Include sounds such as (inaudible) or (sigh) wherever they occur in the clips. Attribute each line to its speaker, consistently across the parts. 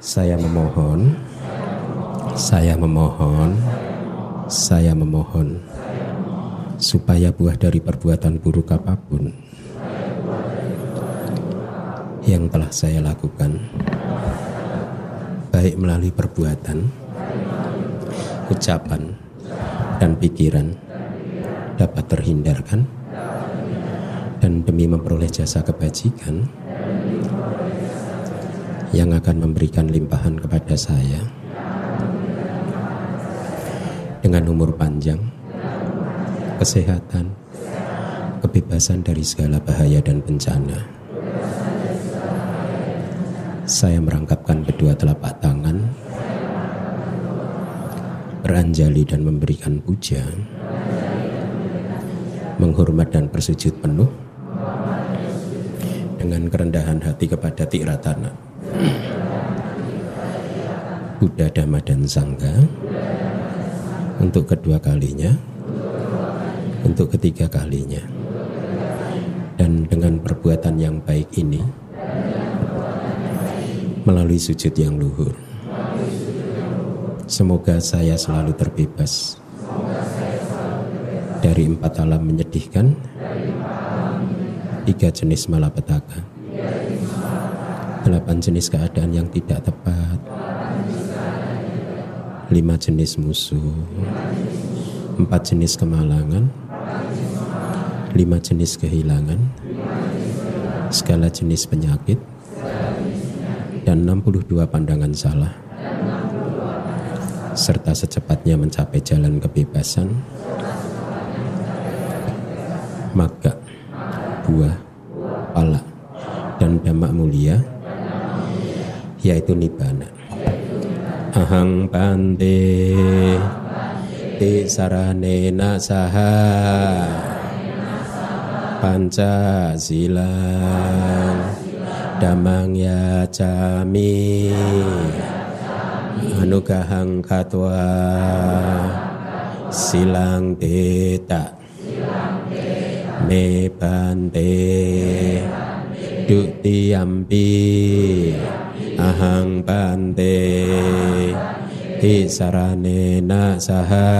Speaker 1: Saya memohon, saya memohon, saya memohon. Supaya buah dari perbuatan buruk apa pun yang telah saya lakukan, baik melalui perbuatan, ucapan, dan pikiran, dapat terhindarkan, dan demi memperoleh jasa kebajikan yang akan memberikan limpahan kepada saya dengan umur panjang, kesehatan, kebebasan dari segala bahaya dan bencana. Saya merangkapkan kedua telapak tangan, beranjali dan memberikan puja, menghormat dan bersujud penuh dengan kerendahan hati kepada Tiratana. Buddha, Dhamma, dan Sangha. Untuk kedua kalinya, untuk ketiga kalinya. Dan dengan perbuatan yang baik ini, melalui sujud yang luhur, semoga saya selalu terbebas dari empat alam menyedihkan, tiga jenis malapetaka delapan jenis keadaan yang tidak tepat, lima jenis musuh, empat jenis kemalangan, lima jenis kehilangan, segala jenis penyakit, dan 62 pandangan salah, serta secepatnya mencapai jalan kebebasan, maka buah, pala, dan damak mulia yaitu nibbana. Ahang pante ti sarane nasaha panca silang damang ya cami anugahang katwa silang teta me pante dukti ampi ahang bante ti sarane na saha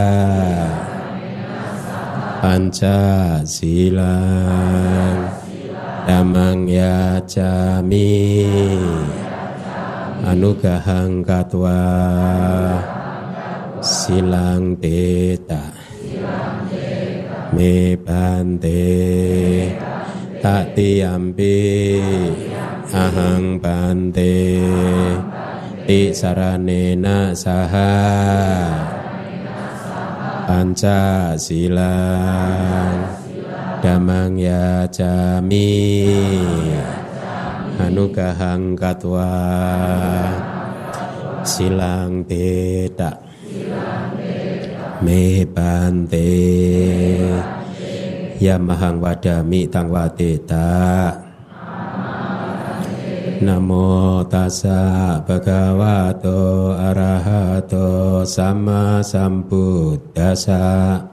Speaker 1: panca silang damang ya jami anugahang katwa. Silang teta. Me bante tak tiampi ahang bante ti saranena saha panca silang damang ya jami anugahang katwa. Silang teta me bante ya mahang wadami tang wadeta Namo tassa bhagavato arahato sama sambuddhasa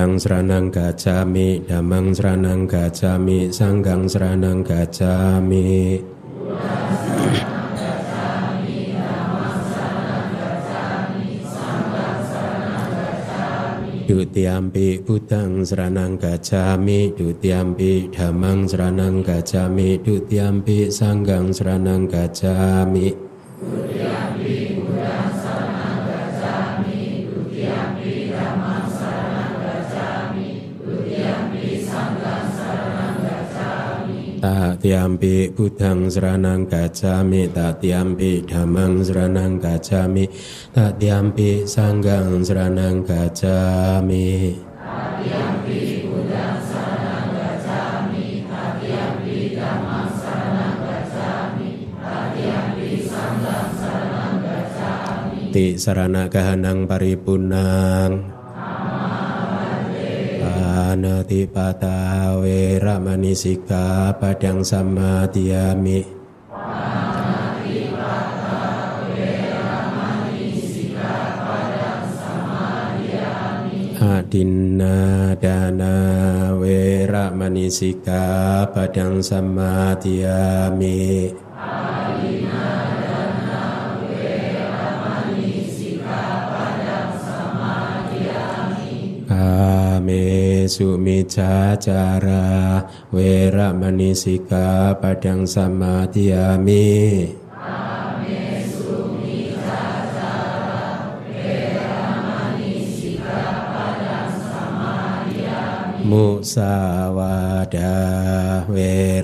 Speaker 1: Budang seranang gacami, damang seranang gacami, sanggang seranang gacami. Dutiampi budang seranang gacami, dutiampi damang seranang gacami, dutiampi sanggang seranang gacami. Tatiampi budang seranang gacami Tatiampi damang seranang gacami Tatiampi sanggang seranang gacami Tatiampi budang seranang gacami Tatiampi damang seranang gacami Tatiampi sanggang seranang gacami Ti sarana kahanang paripunang นาติปตาเวระมณีสิกขาปะดังสัมมาทิยามิอาดินนาดานาเวระมณีสิกขาปะดังสัมมาทิยามิอา เมสุมิจฉาจารา เวระมณีสิกขาปะดังสัมมาทิยามิ มุสาวาดา เวระมณีสิกขาปะดังสัมมาทิยามิ สุราเมรยมัจจปมาดัฏฐานา เว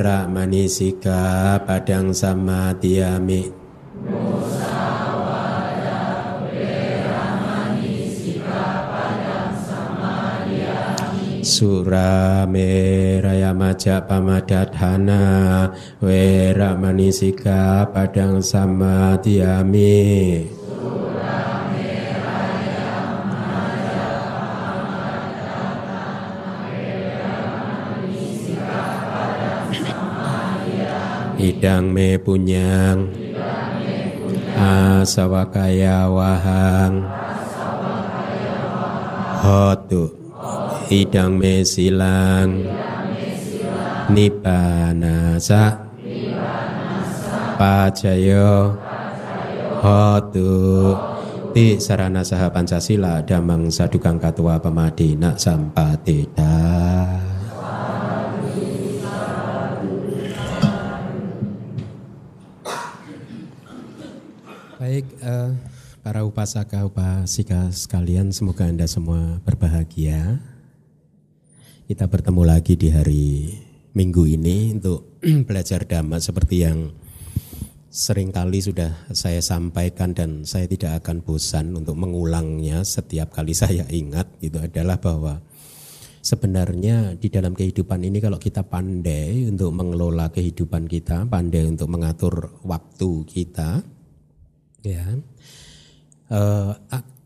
Speaker 1: ระมณีสิกขาปะดังสัมมาทิยามิ อิดังเมปุญญัง อาส ส Surame raya maja pamadadhana Wera manisika padang sama tiami Hidang me punyang, asawakaya wahang, hotu idang mesilang nibbanasa pajayo. Hotu. Ti sarana saha pancasila damang sadukang katua pemadina sampatida baik uh, para upasaka upasika sekalian semoga anda semua berbahagia. Kita bertemu lagi di hari Minggu ini untuk (clears throat) belajar dhamma seperti yang sering kali sudah saya sampaikan dan saya tidak akan bosan untuk mengulangnya setiap kali (laughs) saya ingat itu adalah bahwa sebenarnya di dalam kehidupan ini kalau kita pandai untuk mengelola kehidupan kita, pandai untuk mengatur waktu kita, ya eh,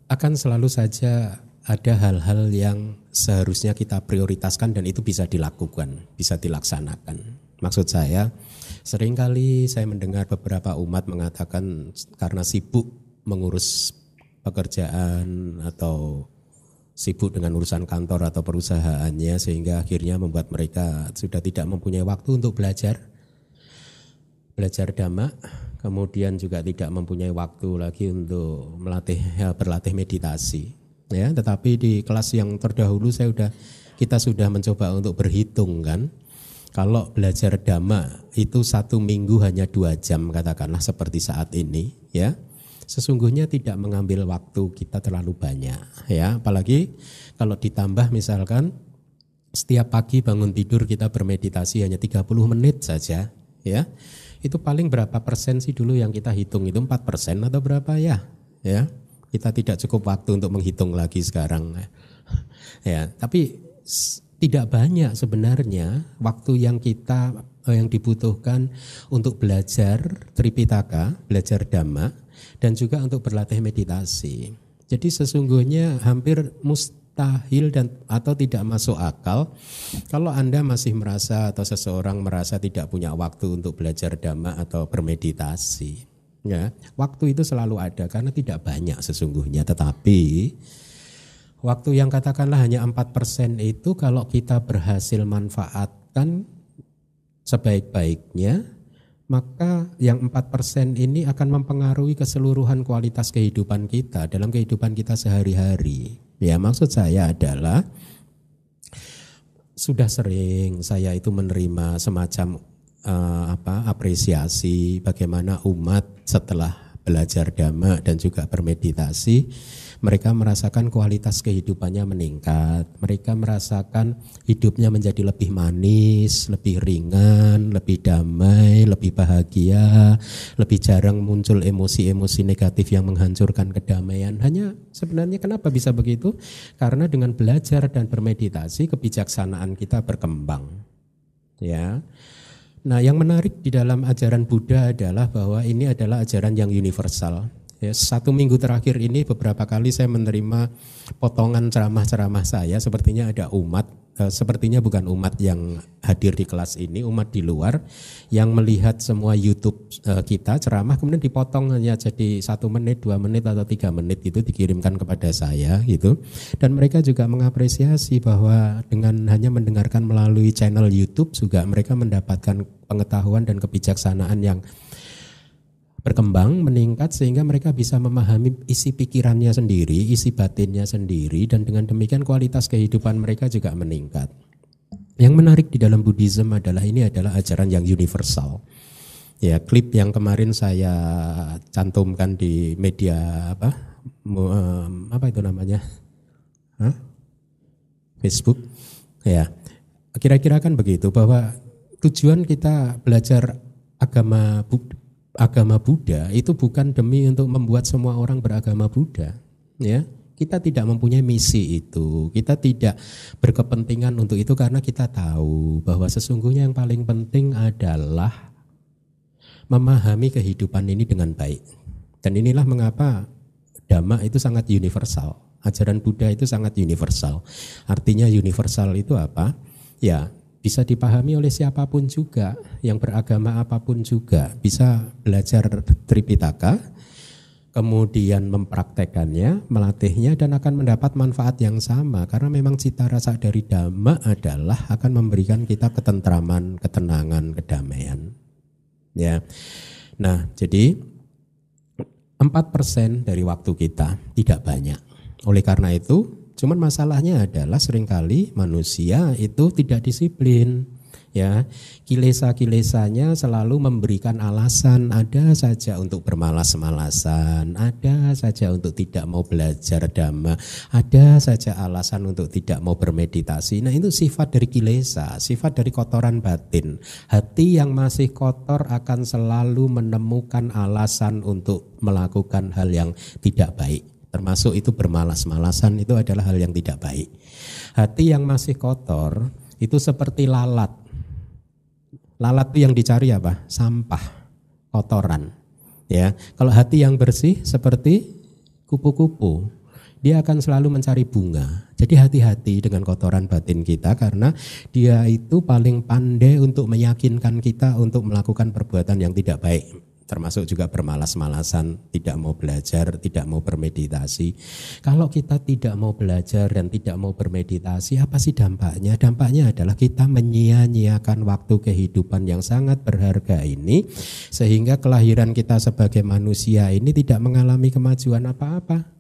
Speaker 1: akan selalu saja ada hal-hal yang seharusnya kita prioritaskan dan itu bisa dilakukan, bisa dilaksanakan. Maksud saya, sering kali saya mendengar beberapa umat mengatakan karena sibuk mengurus pekerjaan atau sibuk dengan urusan kantor atau perusahaannya sehingga akhirnya membuat mereka sudah tidak mempunyai waktu untuk belajar belajar dhamma, kemudian juga tidak mempunyai waktu lagi untuk melatih ya, berlatih meditasi. Ya, tetapi di kelas yang terdahulu saya sudah kita sudah mencoba untuk berhitung kan. Kalau belajar dhamma itu satu minggu hanya dua jam katakanlah seperti saat ini ya. Sesungguhnya tidak mengambil waktu kita terlalu banyak ya. Apalagi kalau ditambah misalkan setiap pagi bangun tidur kita bermeditasi hanya 30 menit saja ya itu paling berapa persen sih dulu yang kita hitung itu 4 persen atau berapa ya ya kita tidak cukup waktu untuk menghitung lagi sekarang ya tapi s- tidak banyak sebenarnya waktu yang kita eh, yang dibutuhkan untuk belajar Tripitaka, belajar Dhamma dan juga untuk berlatih meditasi. Jadi sesungguhnya hampir mustahil dan atau tidak masuk akal kalau Anda masih merasa atau seseorang merasa tidak punya waktu untuk belajar Dhamma atau bermeditasi. Ya, waktu itu selalu ada karena tidak banyak sesungguhnya tetapi Waktu yang katakanlah hanya 4% itu kalau kita berhasil manfaatkan sebaik-baiknya, maka yang 4% ini akan mempengaruhi keseluruhan kualitas kehidupan kita dalam kehidupan kita sehari-hari. Ya, maksud saya adalah sudah sering saya itu menerima semacam eh, apa apresiasi bagaimana umat setelah belajar dhamma dan juga bermeditasi mereka merasakan kualitas kehidupannya meningkat. Mereka merasakan hidupnya menjadi lebih manis lebih ringan lebih damai lebih bahagia lebih jarang muncul emosi-emosi negatif yang menghancurkan kedamaian. Hanya sebenarnya kenapa bisa begitu? Karena dengan belajar dan bermeditasi kebijaksanaan kita berkembang. Ya Nah, yang menarik di dalam ajaran Buddha adalah bahwa ini adalah ajaran yang universal, Ya, satu minggu terakhir ini beberapa kali saya menerima potongan ceramah-ceramah saya. Sepertinya ada umat, sepertinya bukan umat yang hadir di kelas ini, umat di luar yang melihat semua YouTube eh, kita ceramah kemudian dipotong hanya jadi satu menit, dua menit atau tiga menit itu dikirimkan kepada saya gitu. Dan mereka juga mengapresiasi bahwa dengan hanya mendengarkan melalui channel YouTube juga mereka mendapatkan pengetahuan dan kebijaksanaan yang berkembang, meningkat sehingga mereka bisa memahami isi pikirannya sendiri, isi batinnya sendiri dan dengan demikian kualitas kehidupan mereka juga meningkat. Yang menarik di dalam Buddhism adalah ini adalah ajaran yang universal. Ya, klip yang kemarin saya cantumkan di media apa? apa itu namanya? Hah? Facebook. Ya. Kira-kira kan begitu bahwa tujuan kita belajar agama agama Buddha itu bukan demi untuk membuat semua orang beragama Buddha, ya. Kita tidak mempunyai misi itu. Kita tidak berkepentingan untuk itu karena kita tahu bahwa sesungguhnya yang paling penting adalah memahami kehidupan ini dengan baik. Dan inilah mengapa dhamma itu sangat universal. Ajaran Buddha itu sangat universal. Artinya universal itu apa? Ya, bisa dipahami oleh siapa pun juga, yang beragama apa pun juga bisa belajar Tripitaka, kemudian mempraktekannya, melatihnya dan akan mendapat manfaat yang sama karena memang cita rasa dari dhamma adalah akan memberikan kita ketentraman, ketenangan, kedamaian. Ya. Nah, jadi 4% dari waktu kita tidak banyak. Oleh karena itu, Cuman masalahnya adalah sering kali manusia itu tidak disiplin ya. Kilesa-kilesanya selalu memberikan alasan ada saja untuk bermalas-malasan ada saja untuk tidak mau belajar dhamma ada saja alasan untuk tidak mau bermeditasi. Nah itu sifat dari kilesa sifat dari kotoran batin. Hati yang masih kotor akan selalu menemukan alasan untuk melakukan hal yang tidak baik termasuk itu bermalas-malasan itu adalah hal yang tidak baik. Hati yang masih kotor itu seperti lalat. Lalat itu yang dicari apa? Sampah, kotoran. Ya, kalau hati yang bersih seperti kupu-kupu, dia akan selalu mencari bunga. Jadi hati-hati dengan kotoran batin kita karena dia itu paling pandai untuk meyakinkan kita untuk melakukan perbuatan yang tidak baik termasuk juga bermalas-malasan, tidak mau belajar, tidak mau bermeditasi. Kalau kita tidak mau belajar dan tidak mau bermeditasi, apa sih dampaknya? Dampaknya adalah kita menyia-nyiakan waktu kehidupan yang sangat berharga ini, sehingga kelahiran kita sebagai manusia ini tidak mengalami kemajuan apa-apa.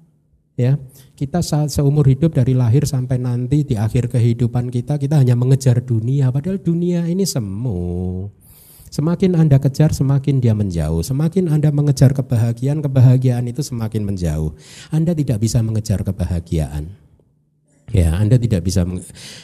Speaker 1: Ya, kita saat seumur hidup dari lahir sampai nanti di akhir kehidupan kita kita hanya mengejar dunia, padahal dunia ini semu Semakin Anda kejar, semakin dia menjauh. Semakin Anda mengejar kebahagiaan, kebahagiaan itu semakin menjauh. Anda tidak bisa mengejar kebahagiaan. Ya, Anda tidak bisa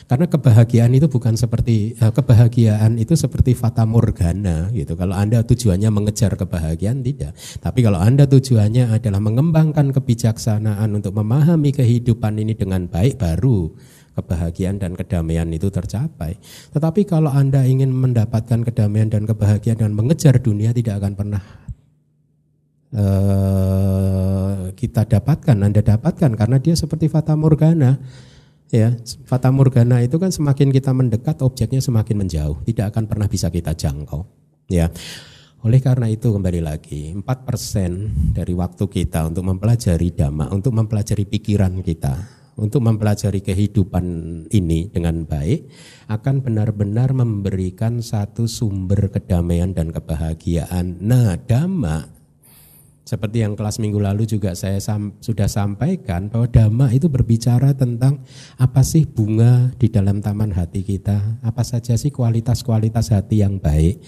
Speaker 1: karena kebahagiaan itu bukan seperti eh, kebahagiaan itu seperti fata morgana gitu. Kalau Anda tujuannya mengejar kebahagiaan tidak. Tapi kalau Anda tujuannya adalah mengembangkan kebijaksanaan untuk memahami kehidupan ini dengan baik baru kebahagiaan dan kedamaian itu tercapai. Tetapi kalau Anda ingin mendapatkan kedamaian dan kebahagiaan dan mengejar dunia tidak akan pernah uh, kita dapatkan, Anda dapatkan karena dia seperti fata morgana. Ya, fata morgana itu kan semakin kita mendekat objeknya semakin menjauh, tidak akan pernah bisa kita jangkau. Ya. Oleh karena itu kembali lagi 4% dari waktu kita untuk mempelajari dhamma, untuk mempelajari pikiran kita, untuk mempelajari kehidupan ini dengan baik akan benar-benar memberikan satu sumber kedamaian dan kebahagiaan. Nah, dhamma seperti yang kelas minggu lalu juga saya sam, sudah sampaikan bahwa dhamma itu berbicara tentang apa sih bunga di dalam taman hati kita, apa saja sih kualitas-kualitas hati yang baik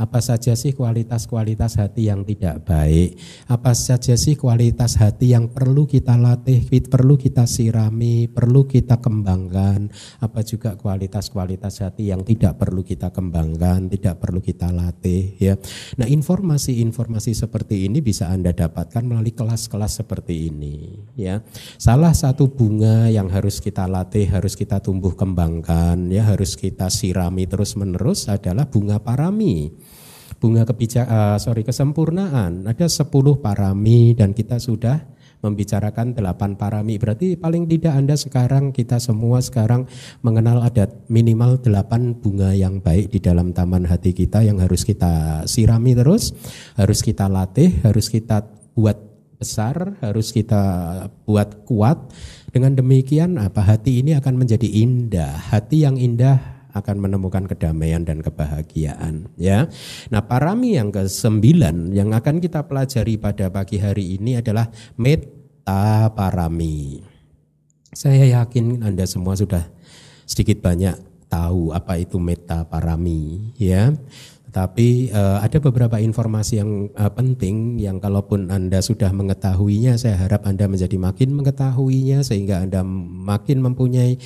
Speaker 1: apa saja sih kualitas-kualitas hati yang tidak baik? Apa saja sih kualitas hati yang perlu kita latih, perlu kita sirami, perlu kita kembangkan? Apa juga kualitas-kualitas hati yang tidak perlu kita kembangkan, tidak perlu kita latih ya. Nah, informasi-informasi seperti ini bisa Anda dapatkan melalui kelas-kelas seperti ini ya. Salah satu bunga yang harus kita latih, harus kita tumbuh kembangkan ya, harus kita sirami terus-menerus adalah bunga parami. Bunga kebijak uh, sorry kesempurnaan ada 10 parami dan kita sudah membicarakan delapan parami. Berarti paling tidak Anda sekarang kita semua sekarang mengenal ada minimal delapan bunga yang baik di dalam taman hati kita yang harus kita sirami terus, harus kita latih, harus kita buat besar, harus kita buat kuat. Dengan demikian apa hati ini akan menjadi indah. Hati yang indah akan menemukan kedamaian dan kebahagiaan ya. Nah, parami yang ke-9 yang akan kita pelajari pada pagi hari ini adalah meta parami. Saya yakin Anda semua sudah sedikit banyak tahu apa itu meta parami ya. Tapi uh, ada beberapa informasi yang uh, penting yang kalaupun Anda sudah mengetahuinya, saya harap Anda menjadi makin mengetahuinya sehingga Anda makin mempunyai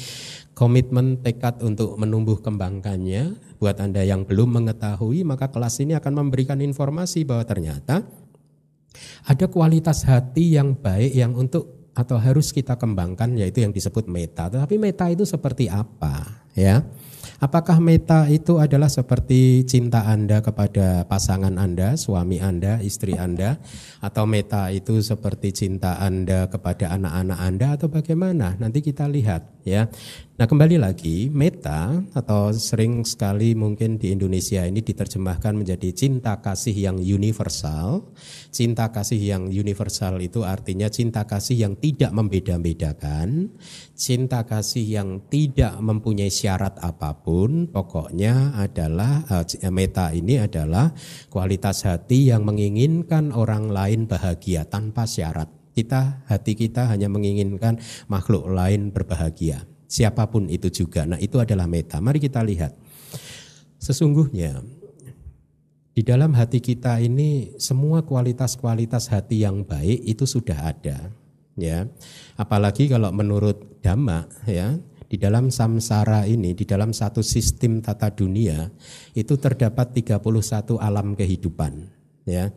Speaker 1: komitmen tekad untuk menumbuh kembangkannya. Buat Anda yang belum mengetahui, maka kelas ini akan memberikan informasi bahwa ternyata ada kualitas hati yang baik yang untuk atau harus kita kembangkan yaitu yang disebut meta. Tetapi meta itu seperti apa, ya? Apakah meta itu adalah seperti cinta Anda kepada pasangan Anda, suami Anda, istri Anda, atau meta itu seperti cinta Anda kepada anak-anak Anda atau bagaimana? Nanti kita lihat ya. Nah kembali lagi meta atau sering sekali mungkin di Indonesia ini diterjemahkan menjadi cinta kasih yang universal. Cinta kasih yang universal itu artinya cinta kasih yang tidak membeda-bedakan, cinta kasih yang tidak mempunyai syarat apa pun. Pokoknya adalah uh, meta ini adalah kualitas hati yang menginginkan orang lain bahagia tanpa syarat. Kita hati kita hanya menginginkan makhluk lain berbahagia siapa pun itu juga. Nah, itu adalah meta. Mari kita lihat. Sesungguhnya di dalam hati kita ini semua kualitas-kualitas hati yang baik itu sudah ada, ya. Apalagi kalau menurut Dhamma, ya, di dalam samsara ini, di dalam satu sistem tata dunia itu terdapat 31 alam kehidupan, ya.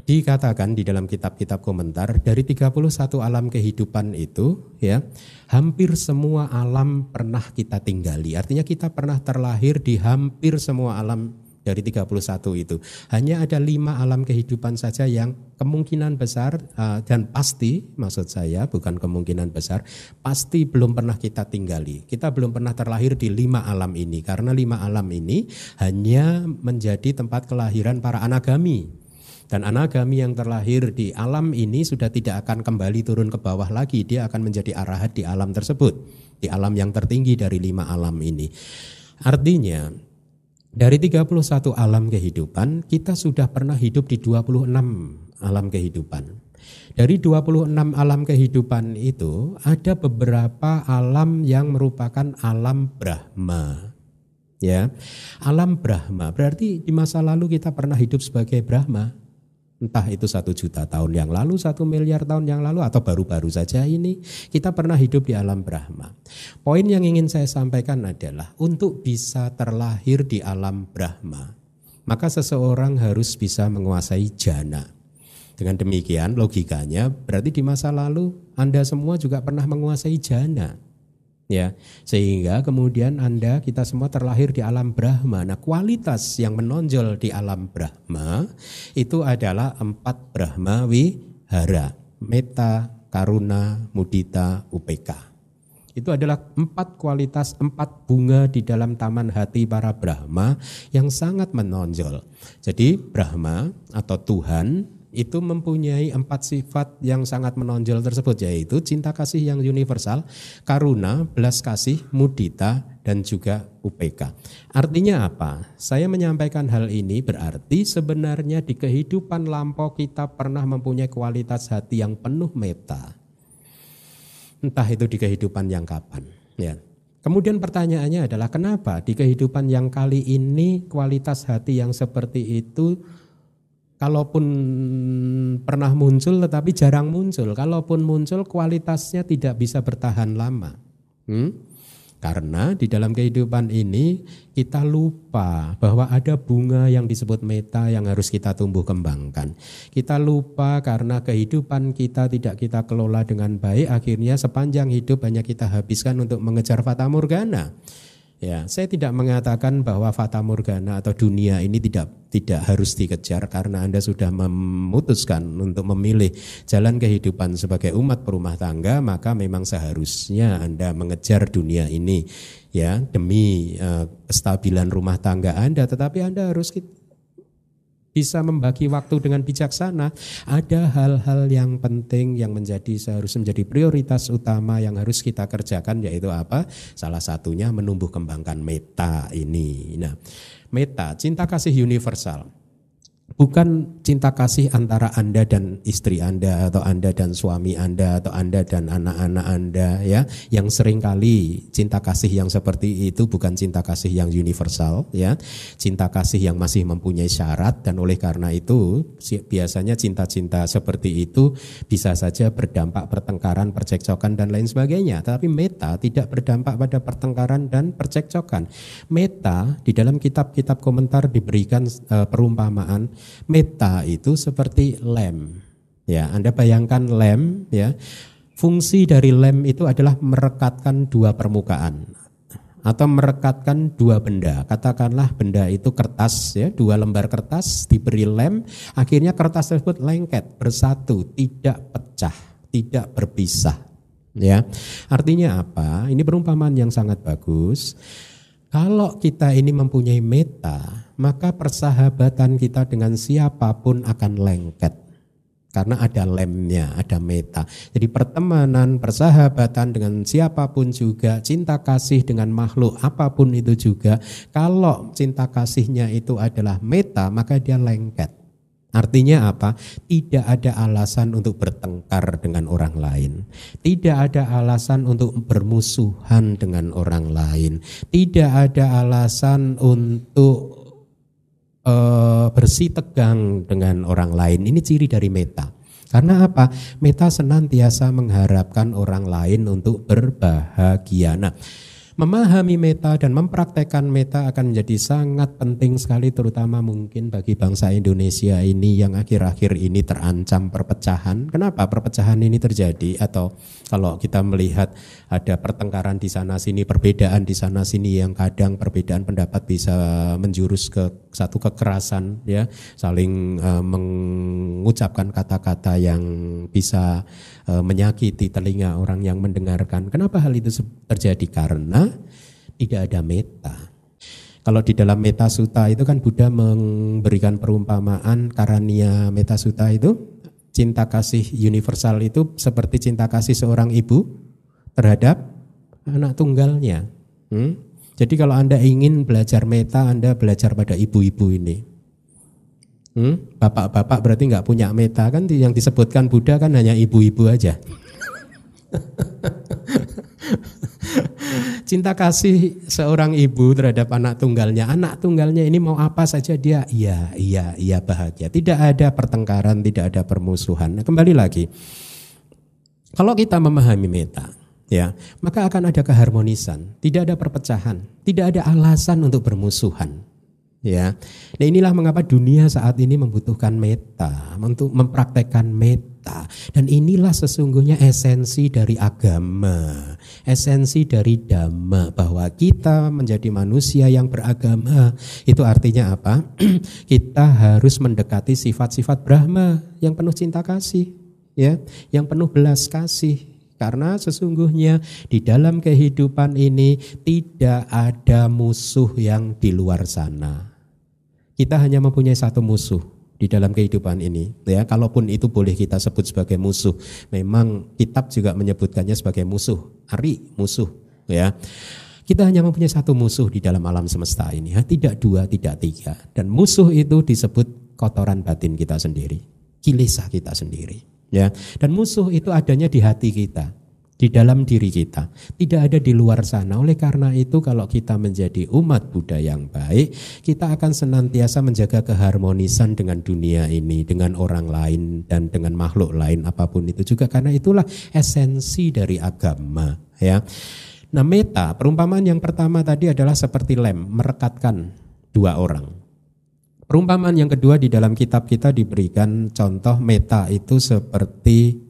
Speaker 1: Dikatakan di dalam kitab-kitab komentar dari 31 alam kehidupan itu ya, hampir semua alam pernah kita tinggali. Artinya kita pernah terlahir di hampir semua alam dari 31 itu. Hanya ada lima alam kehidupan saja yang kemungkinan besar uh, dan pasti, maksud saya bukan kemungkinan besar, pasti belum pernah kita tinggali. Kita belum pernah terlahir di lima alam ini karena lima alam ini hanya menjadi tempat kelahiran para anagami dan anagami yang terlahir di alam ini sudah tidak akan kembali turun ke bawah lagi. Dia akan menjadi arahat di alam tersebut. Di alam yang tertinggi dari lima alam ini. Artinya dari 31 alam kehidupan kita sudah pernah hidup di 26 alam kehidupan. Dari 26 alam kehidupan itu ada beberapa alam yang merupakan alam Brahma. Ya. Alam Brahma berarti di masa lalu kita pernah hidup sebagai Brahma entah itu satu juta tahun yang lalu, satu miliar tahun yang lalu, atau baru-baru saja ini, kita pernah hidup di alam Brahma. Poin yang ingin saya sampaikan adalah untuk bisa terlahir di alam Brahma, maka seseorang harus bisa menguasai jana. Dengan demikian logikanya berarti di masa lalu Anda semua juga pernah menguasai jana ya sehingga kemudian anda kita semua terlahir di alam Brahma. Nah kualitas yang menonjol di alam Brahma itu adalah empat Brahma wihara meta karuna mudita upeka itu adalah empat kualitas empat bunga di dalam taman hati para Brahma yang sangat menonjol. Jadi Brahma atau Tuhan itu mempunyai empat sifat yang sangat menonjol tersebut yaitu cinta kasih yang universal, karuna, belas kasih, mudita, dan juga UPK. Artinya apa? Saya menyampaikan hal ini berarti sebenarnya di kehidupan lampau kita pernah mempunyai kualitas hati yang penuh meta. Entah itu di kehidupan yang kapan. Ya. Kemudian pertanyaannya adalah kenapa di kehidupan yang kali ini kualitas hati yang seperti itu kalaupun pernah muncul tetapi jarang muncul. Kalaupun muncul kualitasnya tidak bisa bertahan lama. Hmm? Karena di dalam kehidupan ini kita lupa bahwa ada bunga yang disebut meta yang harus kita tumbuh kembangkan. Kita lupa karena kehidupan kita tidak kita kelola dengan baik, akhirnya sepanjang hidup hanya kita habiskan untuk mengejar fata morgana. Ya, saya tidak mengatakan bahwa fata morgana atau dunia ini tidak tidak harus dikejar karena Anda sudah memutuskan untuk memilih jalan kehidupan sebagai umat perumah tangga, maka memang seharusnya Anda mengejar dunia ini ya demi uh, kestabilan rumah tangga Anda, tetapi Anda harus bisa membagi waktu dengan bijaksana. Ada hal-hal yang penting yang menjadi seharusnya menjadi prioritas utama yang harus kita kerjakan yaitu apa? Salah satunya menumbuh kembangkan meta ini. Nah, meta cinta kasih universal bukan cinta kasih antara Anda dan istri Anda atau Anda dan suami Anda atau Anda dan anak-anak Anda ya. Yang sering kali cinta kasih yang seperti itu bukan cinta kasih yang universal ya. Cinta kasih yang masih mempunyai syarat dan oleh karena itu biasanya cinta-cinta seperti itu bisa saja berdampak pertengkaran percekcokan dan lain sebagainya. Tapi meta tidak berdampak pada pertengkaran dan percekcokan. Meta di dalam kitab-kitab komentar diberikan uh, perumpamaan Meta itu seperti lem. Ya, Anda bayangkan lem ya. Fungsi dari lem itu adalah merekatkan dua permukaan atau merekatkan dua benda. Katakanlah benda itu kertas ya, dua lembar kertas diberi lem, akhirnya kertas tersebut lengket, bersatu, tidak pecah, tidak berpisah. Ya. Artinya apa? Ini perumpamaan yang sangat bagus. Kalau kita ini mempunyai meta, maka persahabatan kita dengan siapa pun akan lengket. Karena ada lemnya, ada meta. Jadi pertemanan, persahabatan dengan siapa pun juga, cinta kasih dengan makhluk apa pun itu juga. Kalau cinta kasihnya itu adalah meta, maka dia lengket. Artinya apa? Tidak ada alasan untuk bertengkar dengan orang lain. Tidak ada alasan untuk bermusuhan dengan orang lain. Tidak ada alasan untuk uh, bersih tegang dengan orang lain. Ini ciri dari meta. Karena apa? Meta senantiasa mengharapkan orang lain untuk berbahagia. Nah, Memahami meta dan mempraktekkan meta akan menjadi sangat penting sekali terutama mungkin bagi bangsa Indonesia ini yang akhir-akhir ini terancam perpecahan. Kenapa perpecahan ini terjadi atau kalau kita melihat ada pertengkaran di sana sini, perbedaan di sana sini yang kadang perbedaan pendapat bisa menjurus ke satu kekerasan ya, saling uh, mengucapkan kata-kata yang bisa uh, menyakiti telinga orang yang mendengarkan. Kenapa hal itu terjadi? Karena tidak ada meta. Kalau di dalam meta suta itu kan Buddha memberikan perumpamaan karania meta suta itu cinta kasih universal itu seperti cinta kasih seorang ibu terhadap anak tunggalnya. Hmm? Jadi kalau Anda ingin belajar meta, Anda belajar pada ibu-ibu ini. Hmm? Bapak-bapak berarti nggak punya meta kan yang disebutkan Buddha kan hanya ibu-ibu aja. (laughs) (laughs) Cinta kasih seorang ibu terhadap anak tunggalnya. Anak tunggalnya ini mau apa saja dia iya, iya, iya bahagia. Tidak ada pertengkaran, tidak ada permusuhan. Nah, kembali lagi. Kalau kita memahami meta, ya, maka akan ada keharmonisan, tidak ada perpecahan, tidak ada alasan untuk bermusuhan. Ya. Nah, inilah mengapa dunia saat ini membutuhkan meta, untuk mempraktekkan meta kita. Dan inilah sesungguhnya esensi dari agama, esensi dari dhamma bahwa kita menjadi manusia yang beragama. Itu artinya apa? (clears throat) kita harus mendekati sifat-sifat Brahma yang penuh cinta kasih, ya, yang penuh belas kasih. Karena sesungguhnya di dalam kehidupan ini tidak ada musuh yang di luar sana. Kita hanya mempunyai satu musuh, di dalam kehidupan ini. Ya kalaupun itu boleh kita sebut sebagai musuh memang kitab juga menyebutkannya sebagai musuh ari musuh ya. Kita hanya mempunyai satu musuh di dalam alam semesta ini ya. tidak dua tidak tiga. Dan musuh itu disebut kotoran batin kita sendiri kilesa kita sendiri ya. Dan musuh itu adanya di hati kita di dalam diri kita, tidak ada di luar sana. Oleh karena itu, kalau kita menjadi umat Buddha yang baik, kita akan senantiasa menjaga keharmonisan dengan dunia ini, dengan orang lain, dan dengan makhluk lain, apa pun itu juga. Karena itulah esensi dari agama, ya. Nah, meta perumpamaan yang pertama tadi adalah seperti lem, merekatkan dua orang. Perumpamaan yang kedua di dalam kitab kita diberikan contoh meta itu seperti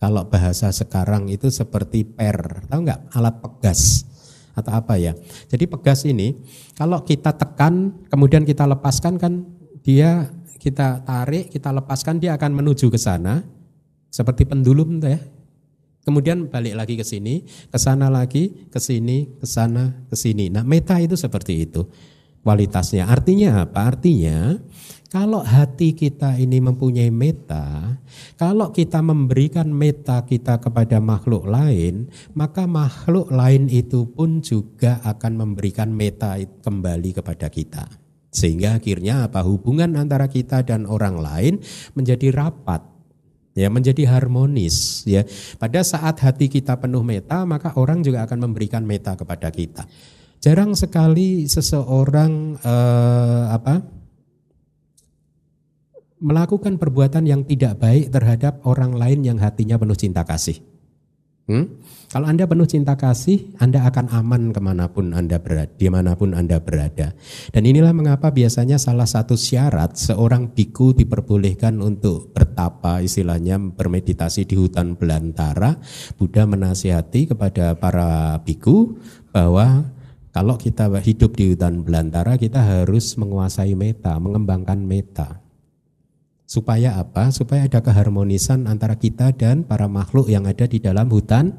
Speaker 1: kalau bahasa sekarang itu seperti per, tahu nggak alat pegas atau apa ya? Jadi pegas ini kalau kita tekan kemudian kita lepaskan kan dia kita tarik, kita lepaskan dia akan menuju ke sana seperti pendulum ya. Kemudian balik lagi ke sini, ke sana lagi, ke sini, ke sana, ke sini. Nah, meta itu seperti itu kualitasnya. Artinya apa? Artinya kalau hati kita ini mempunyai meta, kalau kita memberikan meta kita kepada makhluk lain, maka makhluk lain itu pun juga akan memberikan meta kembali kepada kita. Sehingga akhirnya apa? Hubungan antara kita dan orang lain menjadi rapat ya menjadi harmonis ya. Pada saat hati kita penuh meta maka orang juga akan memberikan meta kepada kita. Jarang sekali seseorang eh, apa melakukan perbuatan yang tidak baik terhadap orang lain yang hatinya penuh cinta kasih. Hmm? Kalau Anda penuh cinta kasih, Anda akan aman ke mana pun Anda berada, di mana pun Anda berada. Dan inilah mengapa biasanya salah satu syarat seorang biku diperbolehkan untuk bertapa, istilahnya bermeditasi di hutan belantara. Buddha menasihati kepada para biku bahwa kalau kita hidup di hutan belantara, kita harus menguasai meta, mengembangkan meta. Supaya apa? Supaya ada keharmonisan antara kita dan para makhluk yang ada di dalam hutan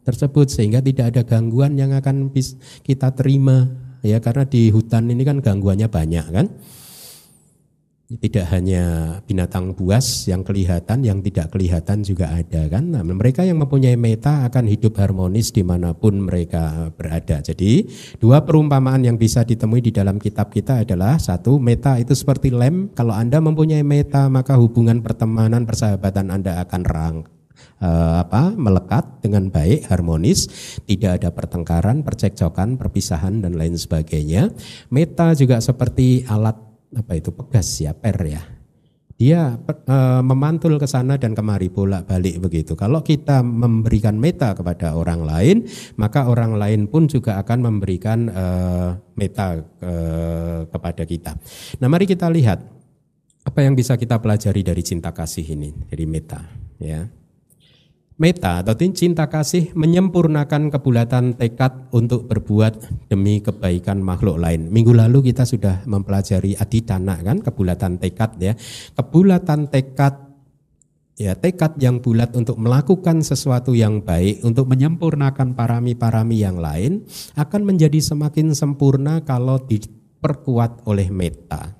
Speaker 1: tersebut sehingga tidak ada gangguan yang akan kita terima ya karena di hutan ini kan gangguannya banyak kan tidak hanya binatang buas yang kelihatan, yang tidak kelihatan juga ada kan. Nah, mereka yang mempunyai meta akan hidup harmonis di mana pun mereka berada. Jadi dua perumpamaan yang bisa ditemui di dalam kitab kita adalah satu meta itu seperti lem. Kalau anda mempunyai meta maka hubungan pertemanan persahabatan anda akan rang, uh, apa melekat dengan baik harmonis tidak ada pertengkaran percekcokan perpisahan dan lain sebagainya meta juga seperti alat apa itu pegas ya per ya dia e, memantul ke sana dan kemari bolak-balik begitu. Kalau kita memberikan meta kepada orang lain, maka orang lain pun juga akan memberikan e, meta e, kepada kita. Nah, mari kita lihat apa yang bisa kita pelajari dari cinta kasih ini, dari meta, ya. Meta atau cinta kasih menyempurnakan kebulatan tekad untuk berbuat demi kebaikan makhluk lain. Minggu lalu kita sudah mempelajari adidana kan, kebulatan tekad ya. Kebulatan tekad ya tekad yang bulat untuk melakukan sesuatu yang baik untuk menyempurnakan parami-parami yang lain akan menjadi semakin sempurna kalau diperkuat oleh meta.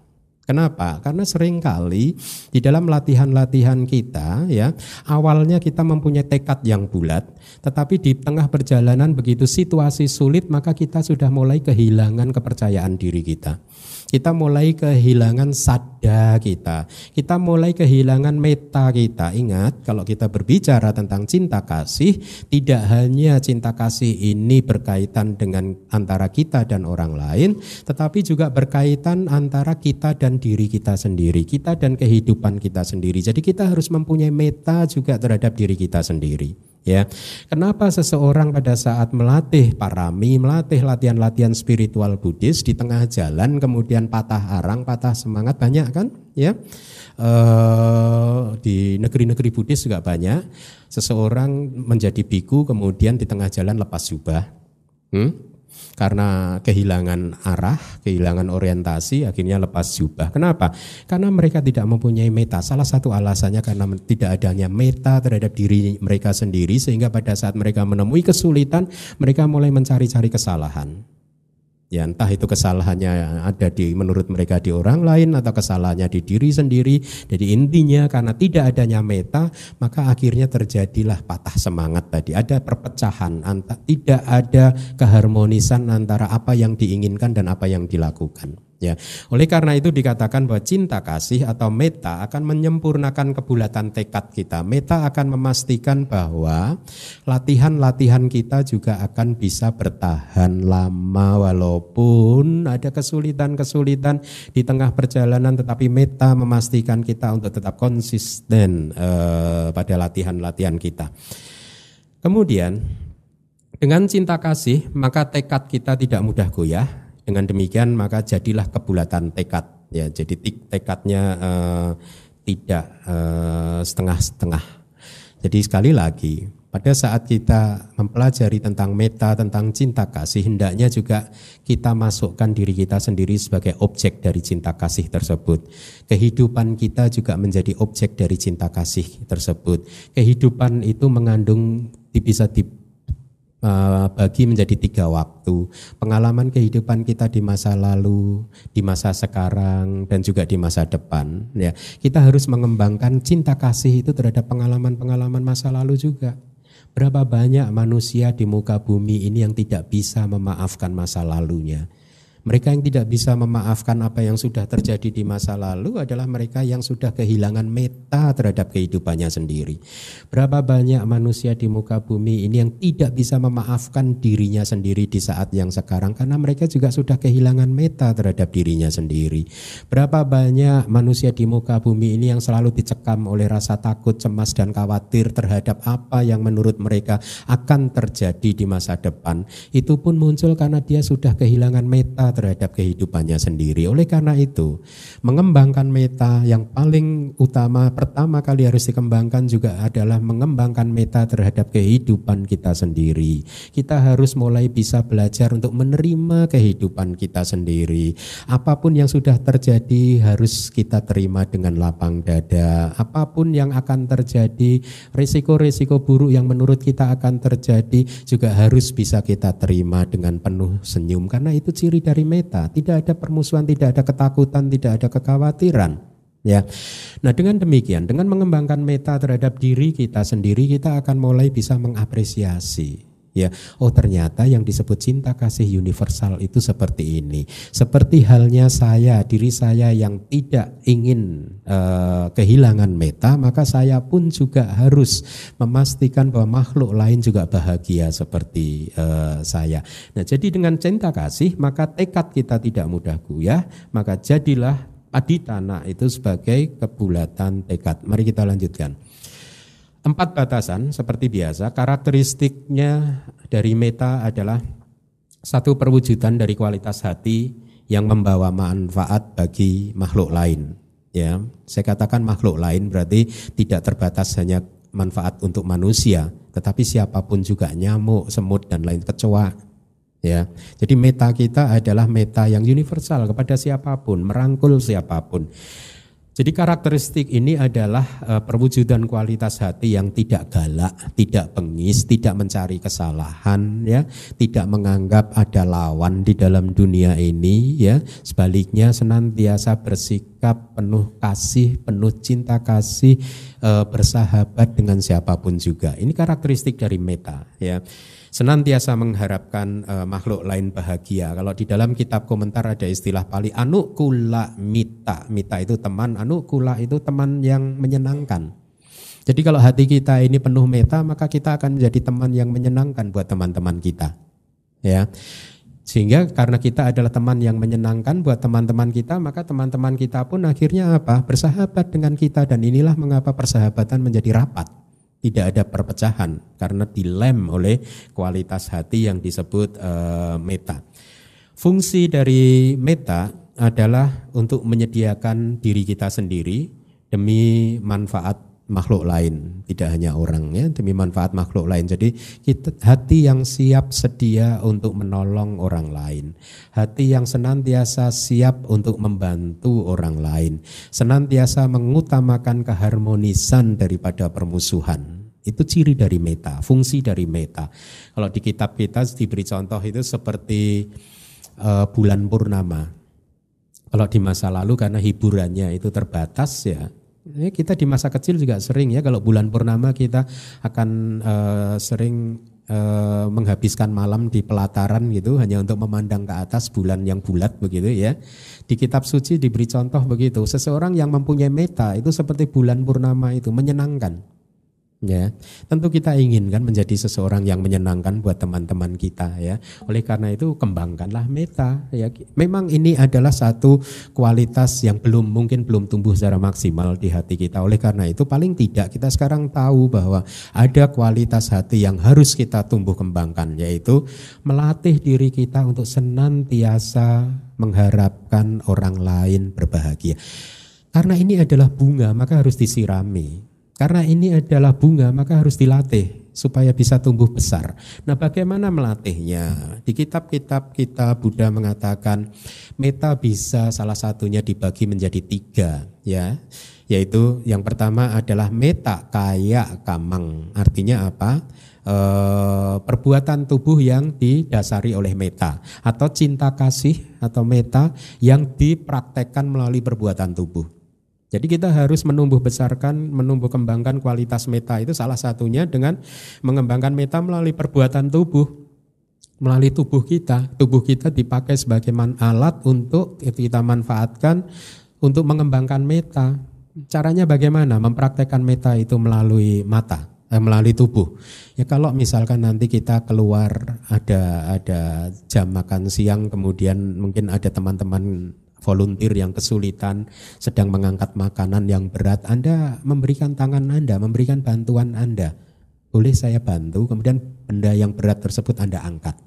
Speaker 1: Kenapa? Karena sering kali di dalam latihan-latihan kita ya, awalnya kita mempunyai tekad yang bulat, tetapi di tengah perjalanan begitu situasi sulit maka kita sudah mulai kehilangan kepercayaan diri kita. Kita mulai kehilangan sada kita. Kita mulai kehilangan meta kita. Ingat, kalau kita berbicara tentang cinta kasih, tidak hanya cinta kasih ini berkaitan dengan antara kita dan orang lain, tetapi juga berkaitan antara kita dan diri kita sendiri, kita dan kehidupan kita sendiri. Jadi kita harus mempunyai meta juga terhadap diri kita sendiri ya. Kenapa seseorang pada saat melatih parami, melatih latihan-latihan spiritual Buddhis di tengah jalan kemudian patah arang, patah semangat banyak kan, ya. E, di negeri-negeri Buddhis juga banyak. Seseorang menjadi biku kemudian di tengah jalan lepas jubah. Hmm? Karena kehilangan arah, kehilangan orientasi, akhirnya lepas jubah. Kenapa? Karena mereka tidak mempunyai meta. Salah satu alasannya karena tidak adanya meta terhadap diri mereka sendiri, sehingga pada saat mereka menemui kesulitan, mereka mulai mencari-cari kesalahan. Ya entah itu kesalahannya ada di menurut mereka di orang lain atau kesalahannya di diri sendiri. Jadi intinya karena tidak adanya meta maka akhirnya terjadilah patah semangat tadi. Ada perpecahan, tidak ada keharmonisan antara apa yang diinginkan dan apa yang dilakukan. Ya, oleh karena itu dikatakan bahwa cinta kasih atau meta akan menyempurnakan kebulatan tekad kita. Meta akan memastikan bahwa latihan-latihan kita juga akan bisa bertahan lama walaupun ada kesulitan-kesulitan di tengah perjalanan tetapi meta memastikan kita untuk tetap konsisten eh, pada latihan-latihan kita. Kemudian dengan cinta kasih maka tekad kita tidak mudah goyah dengan demikian maka jadilah kebulatan tekad ya. Jadi tekadnya uh, tidak uh, setengah-setengah. Jadi sekali lagi pada saat kita mempelajari tentang meta, tentang cinta kasih, hendaknya juga kita masukkan diri kita sendiri sebagai objek dari cinta kasih tersebut. Kehidupan kita juga menjadi objek dari cinta kasih tersebut. Kehidupan itu mengandung bisa dibagi menjadi tiga waktu. Pengalaman kehidupan kita di masa lalu, di masa sekarang, dan juga di masa depan. Ya, kita harus mengembangkan cinta kasih itu terhadap pengalaman-pengalaman masa lalu juga. Berapa banyak manusia di muka bumi ini yang tidak bisa memaafkan masa lalunya. Mereka yang tidak bisa memaafkan apa yang sudah terjadi di masa lalu adalah mereka yang sudah kehilangan meta terhadap kehidupannya sendiri. Berapa banyak manusia di muka bumi ini yang tidak bisa memaafkan dirinya sendiri di saat yang sekarang karena mereka juga sudah kehilangan meta terhadap dirinya sendiri. Berapa banyak manusia di muka bumi ini yang selalu dicekam oleh rasa takut, cemas dan khawatir terhadap apa yang menurut mereka akan terjadi di masa depan. Itu pun muncul karena dia sudah kehilangan meta terhadap kehidupannya sendiri. Oleh karena itu, mengembangkan meta yang paling utama pertama kali harus dikembangkan juga adalah mengembangkan meta terhadap kehidupan kita sendiri. Kita harus mulai bisa belajar untuk menerima kehidupan kita sendiri. Apa pun yang sudah terjadi harus kita terima dengan lapang dada. Apa pun yang akan terjadi, risiko-risiko buruk yang menurut kita akan terjadi juga harus bisa kita terima dengan penuh senyum karena itu ciri dari dari meta, tidak ada permusuhan, tidak ada ketakutan, tidak ada kekhawatiran. Ya. Nah, dengan demikian, dengan mengembangkan meta terhadap diri kita sendiri, kita akan mulai bisa mengapresiasi ya. Oh ternyata yang disebut cinta kasih universal itu seperti ini. Seperti halnya saya diri saya yang tidak ingin uh, kehilangan meta maka saya pun juga harus memastikan bahwa makhluk lain juga bahagia seperti uh, saya. Nah jadi dengan cinta kasih maka tekad kita tidak mudah goyah maka jadilah aditana itu sebagai kebulatan tekad. Mari kita lanjutkan Empat batasan seperti biasa, karakteristiknya dari meta adalah satu perwujudan dari kualitas hati yang membawa manfaat bagi makhluk lain. Ya, saya katakan makhluk lain berarti tidak terbatas hanya manfaat untuk manusia, tetapi siapa pun juga nyamuk, semut dan lain kecoa. Ya, jadi meta kita adalah meta yang universal kepada siapa pun, merangkul siapa pun. Jadi karakteristik ini adalah uh, perwujudan kualitas hati yang tidak galak, tidak bengis, tidak mencari kesalahan, ya, tidak menganggap ada lawan di dalam dunia ini, ya. Sebaliknya senantiasa bersikap penuh kasih, penuh cinta kasih, uh, bersahabat dengan siapa pun juga. Ini karakteristik dari meta, ya senantiasa mengharapkan uh, makhluk lain bahagia. Kalau di dalam kitab komentar ada istilah Pali anukula mita. Mita itu teman, anukula itu teman yang menyenangkan. Jadi kalau hati kita ini penuh meta, maka kita akan menjadi teman yang menyenangkan buat teman-teman kita. Ya. Sehingga karena kita adalah teman yang menyenangkan buat teman-teman kita, maka teman-teman kita pun akhirnya apa? Bersahabat dengan kita dan inilah mengapa persahabatan menjadi rapat tidak ada perpecahan karena dilem oleh kualitas hati yang disebut uh, meta. Fungsi dari meta adalah untuk menyediakan diri kita sendiri demi manfaat makhluk lain, tidak hanya orang ya, demi manfaat makhluk lain. Jadi kita, hati yang siap sedia untuk menolong orang lain, hati yang senantiasa siap untuk membantu orang lain, senantiasa mengutamakan keharmonisan daripada permusuhan. Itu ciri dari meta, fungsi dari meta. Kalau di kitab kita diberi contoh itu seperti uh, bulan purnama. Kalau di masa lalu karena hiburannya itu terbatas ya, Ya, kita di masa kecil juga sering ya kalau bulan purnama kita akan uh, sering uh, menghabiskan malam di pelataran gitu hanya untuk memandang ke atas bulan yang bulat begitu ya. Di kitab suci diberi contoh begitu. Seseorang yang mempunyai meta itu seperti bulan purnama itu menyenangkan. Ya, tentu kita ingin kan menjadi seseorang yang menyenangkan buat teman-teman kita ya. Oleh karena itu kembangkanlah meta ya. Memang ini adalah satu kualitas yang belum mungkin belum tumbuh secara maksimal di hati kita. Oleh karena itu paling tidak kita sekarang tahu bahwa ada kualitas hati yang harus kita tumbuh kembangkan yaitu melatih diri kita untuk senantiasa mengharapkan orang lain berbahagia. Karena ini adalah bunga maka harus disirami karena ini adalah bunga maka harus dilatih. supaya bisa tumbuh besar. Nah, bagaimana melatihnya? Di kitab-kitab kita Buddha mengatakan meta bisa salah satunya dibagi menjadi tiga, ya yaitu yang pertama adalah meta kaya kamang. Artinya apa? E, perbuatan tubuh yang didasari oleh meta atau cinta kasih atau meta yang dipraktekkan melalui perbuatan tubuh. Jadi kita harus menumbuh besarkan, menumbuh kembangkan kualitas meta itu salah satunya dengan mengembangkan meta melalui perbuatan tubuh. Melalui tubuh kita, tubuh kita dipakai sebagai alat untuk kita manfaatkan untuk mengembangkan meta. Caranya bagaimana? Mempraktekkan meta itu melalui mata, eh, melalui tubuh. Ya kalau misalkan nanti kita keluar ada ada jam makan siang, kemudian mungkin ada teman-teman volunteer yang kesulitan sedang mengangkat makanan yang berat, Anda memberikan tangan Anda, memberikan bantuan Anda. Boleh saya bantu, kemudian benda yang berat tersebut Anda angkat.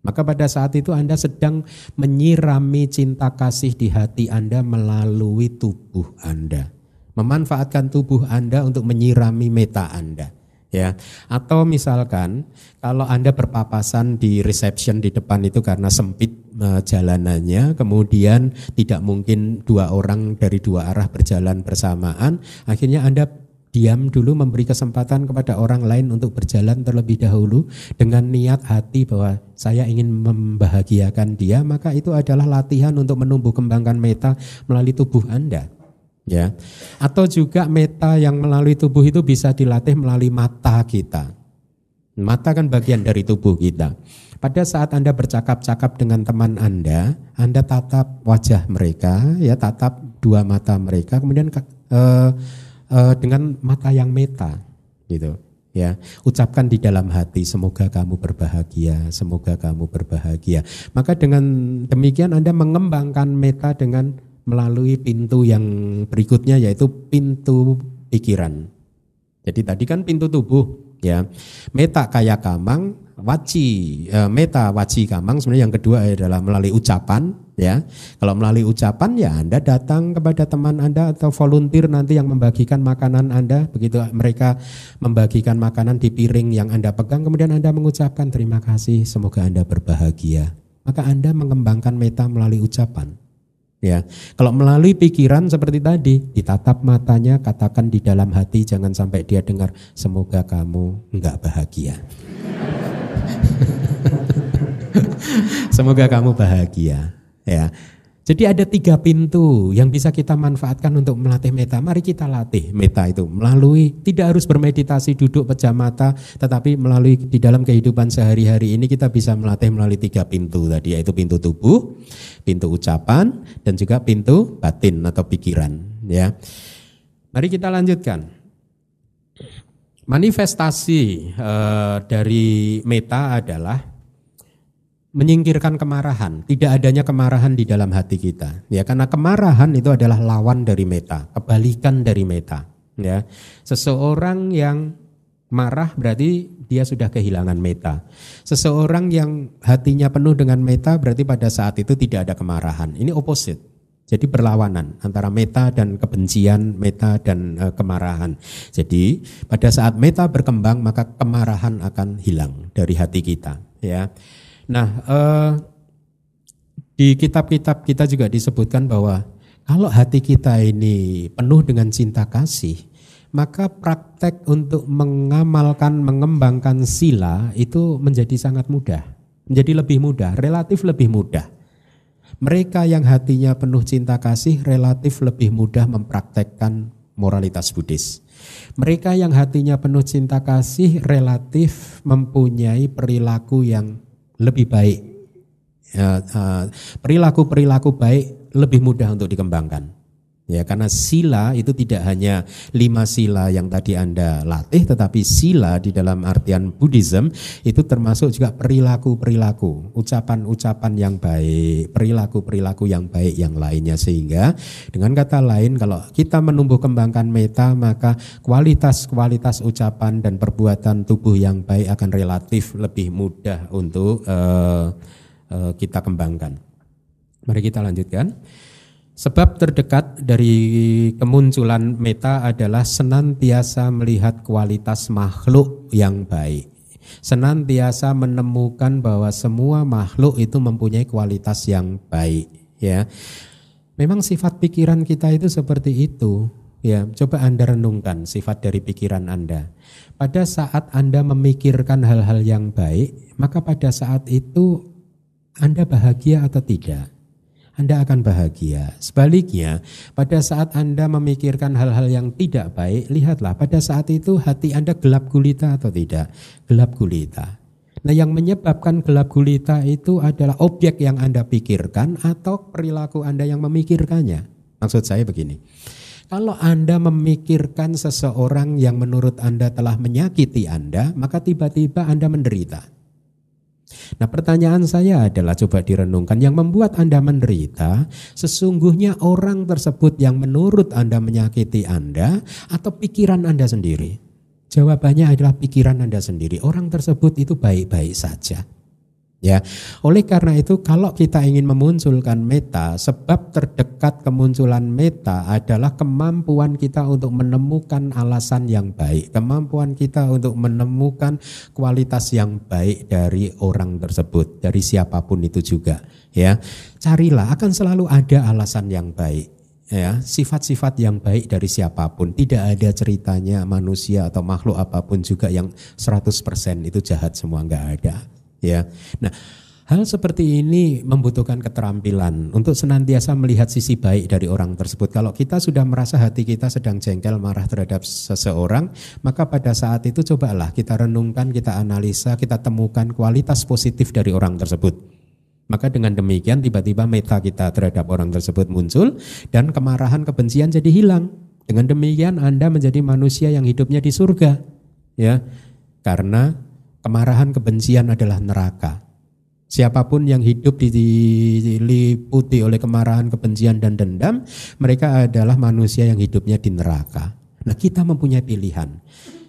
Speaker 1: Maka pada saat itu Anda sedang menyirami cinta kasih di hati Anda melalui tubuh Anda. Memanfaatkan tubuh Anda untuk menyirami meta Anda. Ya, atau misalkan kalau Anda berpapasan di reception di depan itu karena sempit jalanannya, kemudian tidak mungkin dua orang dari dua arah berjalan bersamaan, akhirnya Anda diam dulu memberi kesempatan kepada orang lain untuk berjalan terlebih dahulu dengan niat hati bahwa saya ingin membahagiakan dia maka itu adalah latihan untuk menumbuh kembangkan meta melalui tubuh Anda ya. Atau juga meta yang melalui tubuh itu bisa dilatih melalui mata kita. Mata kan bagian dari tubuh kita pada saat Anda bercakap-cakap dengan teman Anda, Anda tatap wajah mereka, ya tatap dua mata mereka, kemudian uh, uh, dengan mata yang meta gitu ya. Ucapkan di dalam hati semoga kamu berbahagia semoga kamu berbahagia. Maka dengan demikian Anda mengembangkan meta dengan melalui pintu yang berikutnya yaitu pintu pikiran. Jadi tadi kan pintu tubuh ya. Meta kaya kamang waci uh, meta waci kamang sebenarnya yang kedua adalah melalui ucapan ya. Kalau melalui ucapan ya Anda datang kepada teman Anda atau volunteer nanti yang membagikan makanan Anda begitu mereka membagikan makanan di piring yang Anda pegang kemudian Anda mengucapkan terima kasih semoga Anda berbahagia. Maka Anda mengembangkan meta melalui ucapan. Ya, kalau melalui pikiran seperti tadi, ditatap matanya, katakan di dalam hati, jangan sampai dia dengar, semoga kamu enggak bahagia. (laughs) Semoga kamu bahagia. Ya. Jadi ada tiga pintu yang bisa kita manfaatkan untuk melatih meta. Mari kita latih meta itu melalui tidak harus bermeditasi duduk pejam mata, tetapi melalui di dalam kehidupan sehari-hari ini kita bisa melatih melalui tiga pintu tadi yaitu pintu tubuh, pintu ucapan, dan juga pintu batin atau pikiran. Ya, mari kita lanjutkan. Manifestasi uh, dari meta adalah menyingkirkan kemarahan, tidak adanya kemarahan di dalam hati kita. Ya, karena kemarahan itu adalah lawan dari meta, kebalikan dari meta. Ya, seseorang yang marah berarti dia sudah kehilangan meta. Seseorang yang hatinya penuh dengan meta berarti pada saat itu tidak ada kemarahan. Ini opposite. Jadi berlawanan antara meta dan kebencian, meta dan e, kemarahan. Jadi pada saat meta berkembang maka kemarahan akan hilang dari hati kita, ya. Nah, eh, di kitab-kitab kita juga disebutkan bahwa kalau hati kita ini penuh dengan cinta kasih, maka praktek untuk mengamalkan, mengembangkan sila itu menjadi sangat mudah, menjadi lebih mudah, relatif lebih mudah. Mereka yang hatinya penuh cinta kasih relatif lebih mudah mempraktekkan moralitas Buddhis. Mereka yang hatinya penuh cinta kasih relatif mempunyai perilaku yang lebih baik. Ya, uh, perilaku-perilaku baik lebih mudah untuk dikembangkan. Ya, karena sila itu tidak hanya lima sila yang tadi Anda latih, tetapi sila di dalam artian Buddhism itu termasuk juga perilaku-perilaku, ucapan-ucapan yang baik, perilaku-perilaku yang baik yang lainnya. Sehingga dengan kata lain, kalau kita menumbuh kembangkan meta, maka kualitas-kualitas ucapan dan perbuatan tubuh yang baik akan relatif lebih mudah untuk uh, uh, kita kembangkan. Mari kita lanjutkan. Sebab terdekat dari kemunculan meta adalah senantiasa melihat kualitas makhluk yang baik. Senantiasa menemukan bahwa semua makhluk itu mempunyai kualitas yang baik, ya. Memang sifat pikiran kita itu seperti itu, ya. Coba Anda renungkan sifat dari pikiran Anda. Pada saat Anda memikirkan hal-hal yang baik, maka pada saat itu Anda bahagia atau tidak? Anda akan bahagia. Sebaliknya, pada saat Anda memikirkan hal-hal yang tidak baik, lihatlah pada saat itu hati Anda gelap gulita atau tidak? Gelap gulita. Nah, yang menyebabkan gelap gulita itu adalah objek yang Anda pikirkan atau perilaku Anda yang memikirkannya. Maksud saya begini. Kalau Anda memikirkan seseorang yang menurut Anda telah menyakiti Anda, maka tiba-tiba Anda menderita. Nah pertanyaan saya adalah coba direnungkan yang membuat Anda menderita sesungguhnya orang tersebut yang menurut Anda menyakiti Anda atau pikiran Anda sendiri? Jawabannya adalah pikiran Anda sendiri. Orang tersebut itu baik-baik saja. Ya, oleh karena itu kalau kita ingin memunculkan meta, sebab terdekat kemunculan meta adalah kemampuan kita untuk menemukan alasan yang baik, kemampuan kita untuk menemukan kualitas yang baik dari orang tersebut, dari siapa pun itu juga. Ya, carilah akan selalu ada alasan yang baik. Ya. Sifat-sifat yang baik dari siapa pun. Tidak ada ceritanya manusia atau makhluk apa pun juga yang 100% itu jahat semua nggak ada ya. Nah, hal seperti ini membutuhkan keterampilan untuk senantiasa melihat sisi baik dari orang tersebut. Kalau kita sudah merasa hati kita sedang jengkel marah terhadap seseorang, maka pada saat itu cobalah kita renungkan, kita analisa, kita temukan kualitas positif dari orang tersebut. Maka dengan demikian tiba-tiba meta kita terhadap orang tersebut muncul dan kemarahan kebencian jadi hilang. Dengan demikian Anda menjadi manusia yang hidupnya di surga. Ya. Karena Kemarahan kebencian adalah neraka. Siapa pun yang hidup diliputi oleh kemarahan, kebencian dan dendam, mereka adalah manusia yang hidupnya di neraka. Nah, kita mempunyai pilihan.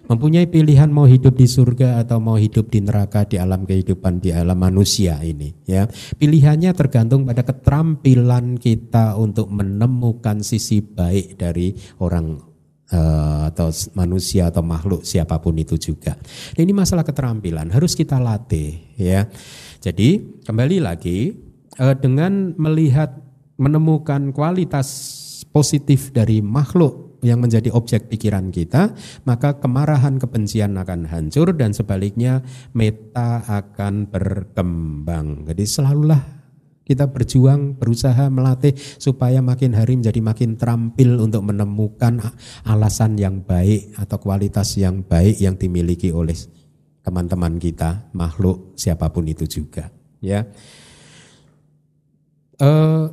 Speaker 1: Mempunyai pilihan mau hidup di surga atau mau hidup di neraka di alam kehidupan di alam manusia ini, ya. Pilihannya tergantung pada keterampilan kita untuk menemukan sisi baik dari orang uh, atau manusia atau makhluk siapa pun itu juga. Nah, ini masalah keterampilan harus kita latih ya. Jadi kembali lagi uh, dengan melihat menemukan kualitas positif dari makhluk yang menjadi objek pikiran kita, maka kemarahan kebencian akan hancur dan sebaliknya meta akan berkembang. Jadi selalulah kita berjuang, berusaha melatih supaya makin hari menjadi makin terampil untuk menemukan alasan yang baik atau kualitas yang baik yang dimiliki oleh teman-teman kita, makhluk siapa pun itu juga. Ya, uh,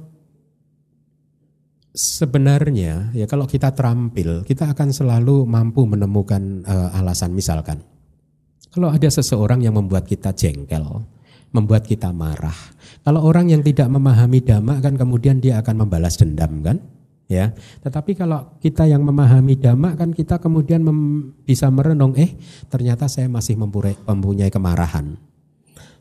Speaker 1: sebenarnya ya kalau kita terampil, kita akan selalu mampu menemukan uh, alasan. Misalkan, kalau ada seseorang yang membuat kita jengkel, membuat kita marah. Kalau orang yang tidak memahami dhamma kan kemudian dia akan membalas dendam kan? Ya. Tetapi kalau kita yang memahami dhamma kan kita kemudian mem, bisa merenung eh ternyata saya masih mempunyai kemarahan.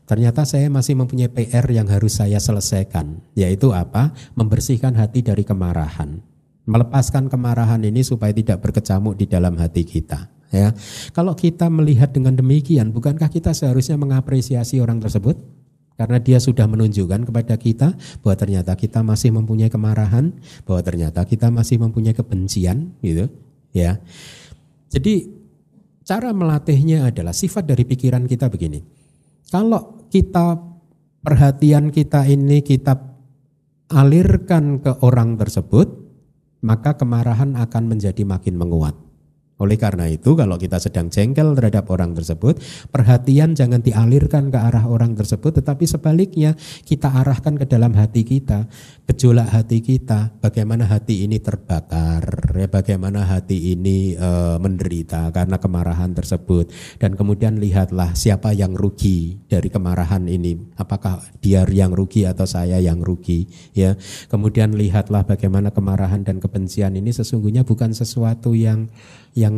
Speaker 1: Ternyata saya masih mempunyai PR yang harus saya selesaikan, yaitu apa? Membersihkan hati dari kemarahan. Melepaskan kemarahan ini supaya tidak berkecamuk di dalam hati kita ya. Kalau kita melihat dengan demikian, bukankah kita seharusnya mengapresiasi orang tersebut? Karena dia sudah menunjukkan kepada kita bahwa ternyata kita masih mempunyai kemarahan, bahwa ternyata kita masih mempunyai kebencian, gitu, ya. Jadi cara melatihnya adalah sifat dari pikiran kita begini. Kalau kita perhatian kita ini kita alirkan ke orang tersebut, maka kemarahan akan menjadi makin menguat. Oleh karena itu kalau kita sedang jengkel terhadap orang tersebut, perhatian jangan dialirkan ke arah orang tersebut, tetapi sebaliknya kita arahkan ke dalam hati kita, gejolak hati kita, bagaimana hati ini terbakar, ya bagaimana hati ini e, menderita karena kemarahan tersebut, dan kemudian lihatlah siapa yang rugi dari kemarahan ini, apakah dia yang rugi atau saya yang rugi, ya. Kemudian lihatlah bagaimana kemarahan dan kebencian ini sesungguhnya bukan sesuatu yang yang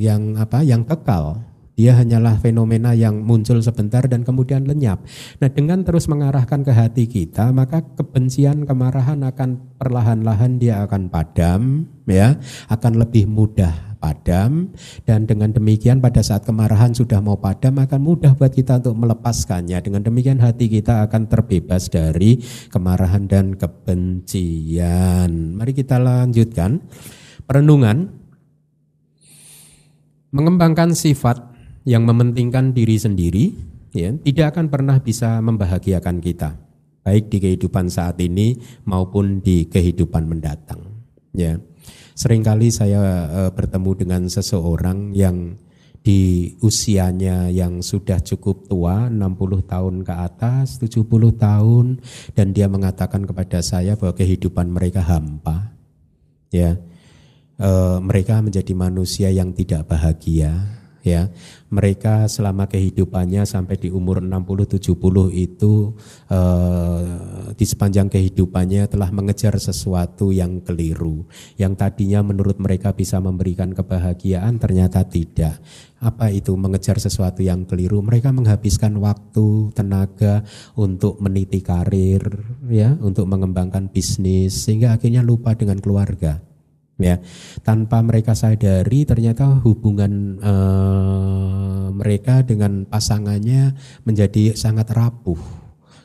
Speaker 1: yang apa yang kekal Dia hanyalah fenomena yang muncul sebentar dan kemudian lenyap. Nah, dengan terus mengarahkan ke hati kita, maka kebencian, kemarahan akan perlahan-lahan dia akan padam, ya, akan lebih mudah padam dan dengan demikian pada saat kemarahan sudah mau padam akan mudah buat kita untuk melepaskannya. Dengan demikian hati kita akan terbebas dari kemarahan dan kebencian. Mari kita lanjutkan perenungan mengembangkan sifat yang mementingkan diri sendiri ya tidak akan pernah bisa membahagiakan kita baik di kehidupan saat ini maupun di kehidupan mendatang ya. Seringkali saya uh, bertemu dengan seseorang yang di usianya yang sudah cukup tua 60 tahun ke atas 70 tahun dan dia mengatakan kepada saya bahwa kehidupan mereka hampa ya e, mereka menjadi manusia yang tidak bahagia ya. Mereka selama kehidupannya sampai di umur 60 70 itu eh, di sepanjang kehidupannya telah mengejar sesuatu yang keliru yang tadinya menurut mereka bisa memberikan kebahagiaan ternyata tidak. Apa itu mengejar sesuatu yang keliru? Mereka menghabiskan waktu tenaga untuk meniti karir ya untuk mengembangkan bisnis sehingga akhirnya lupa dengan keluarga ya. Tanpa mereka sadari ternyata hubungan uh, mereka dengan pasangannya menjadi sangat rapuh.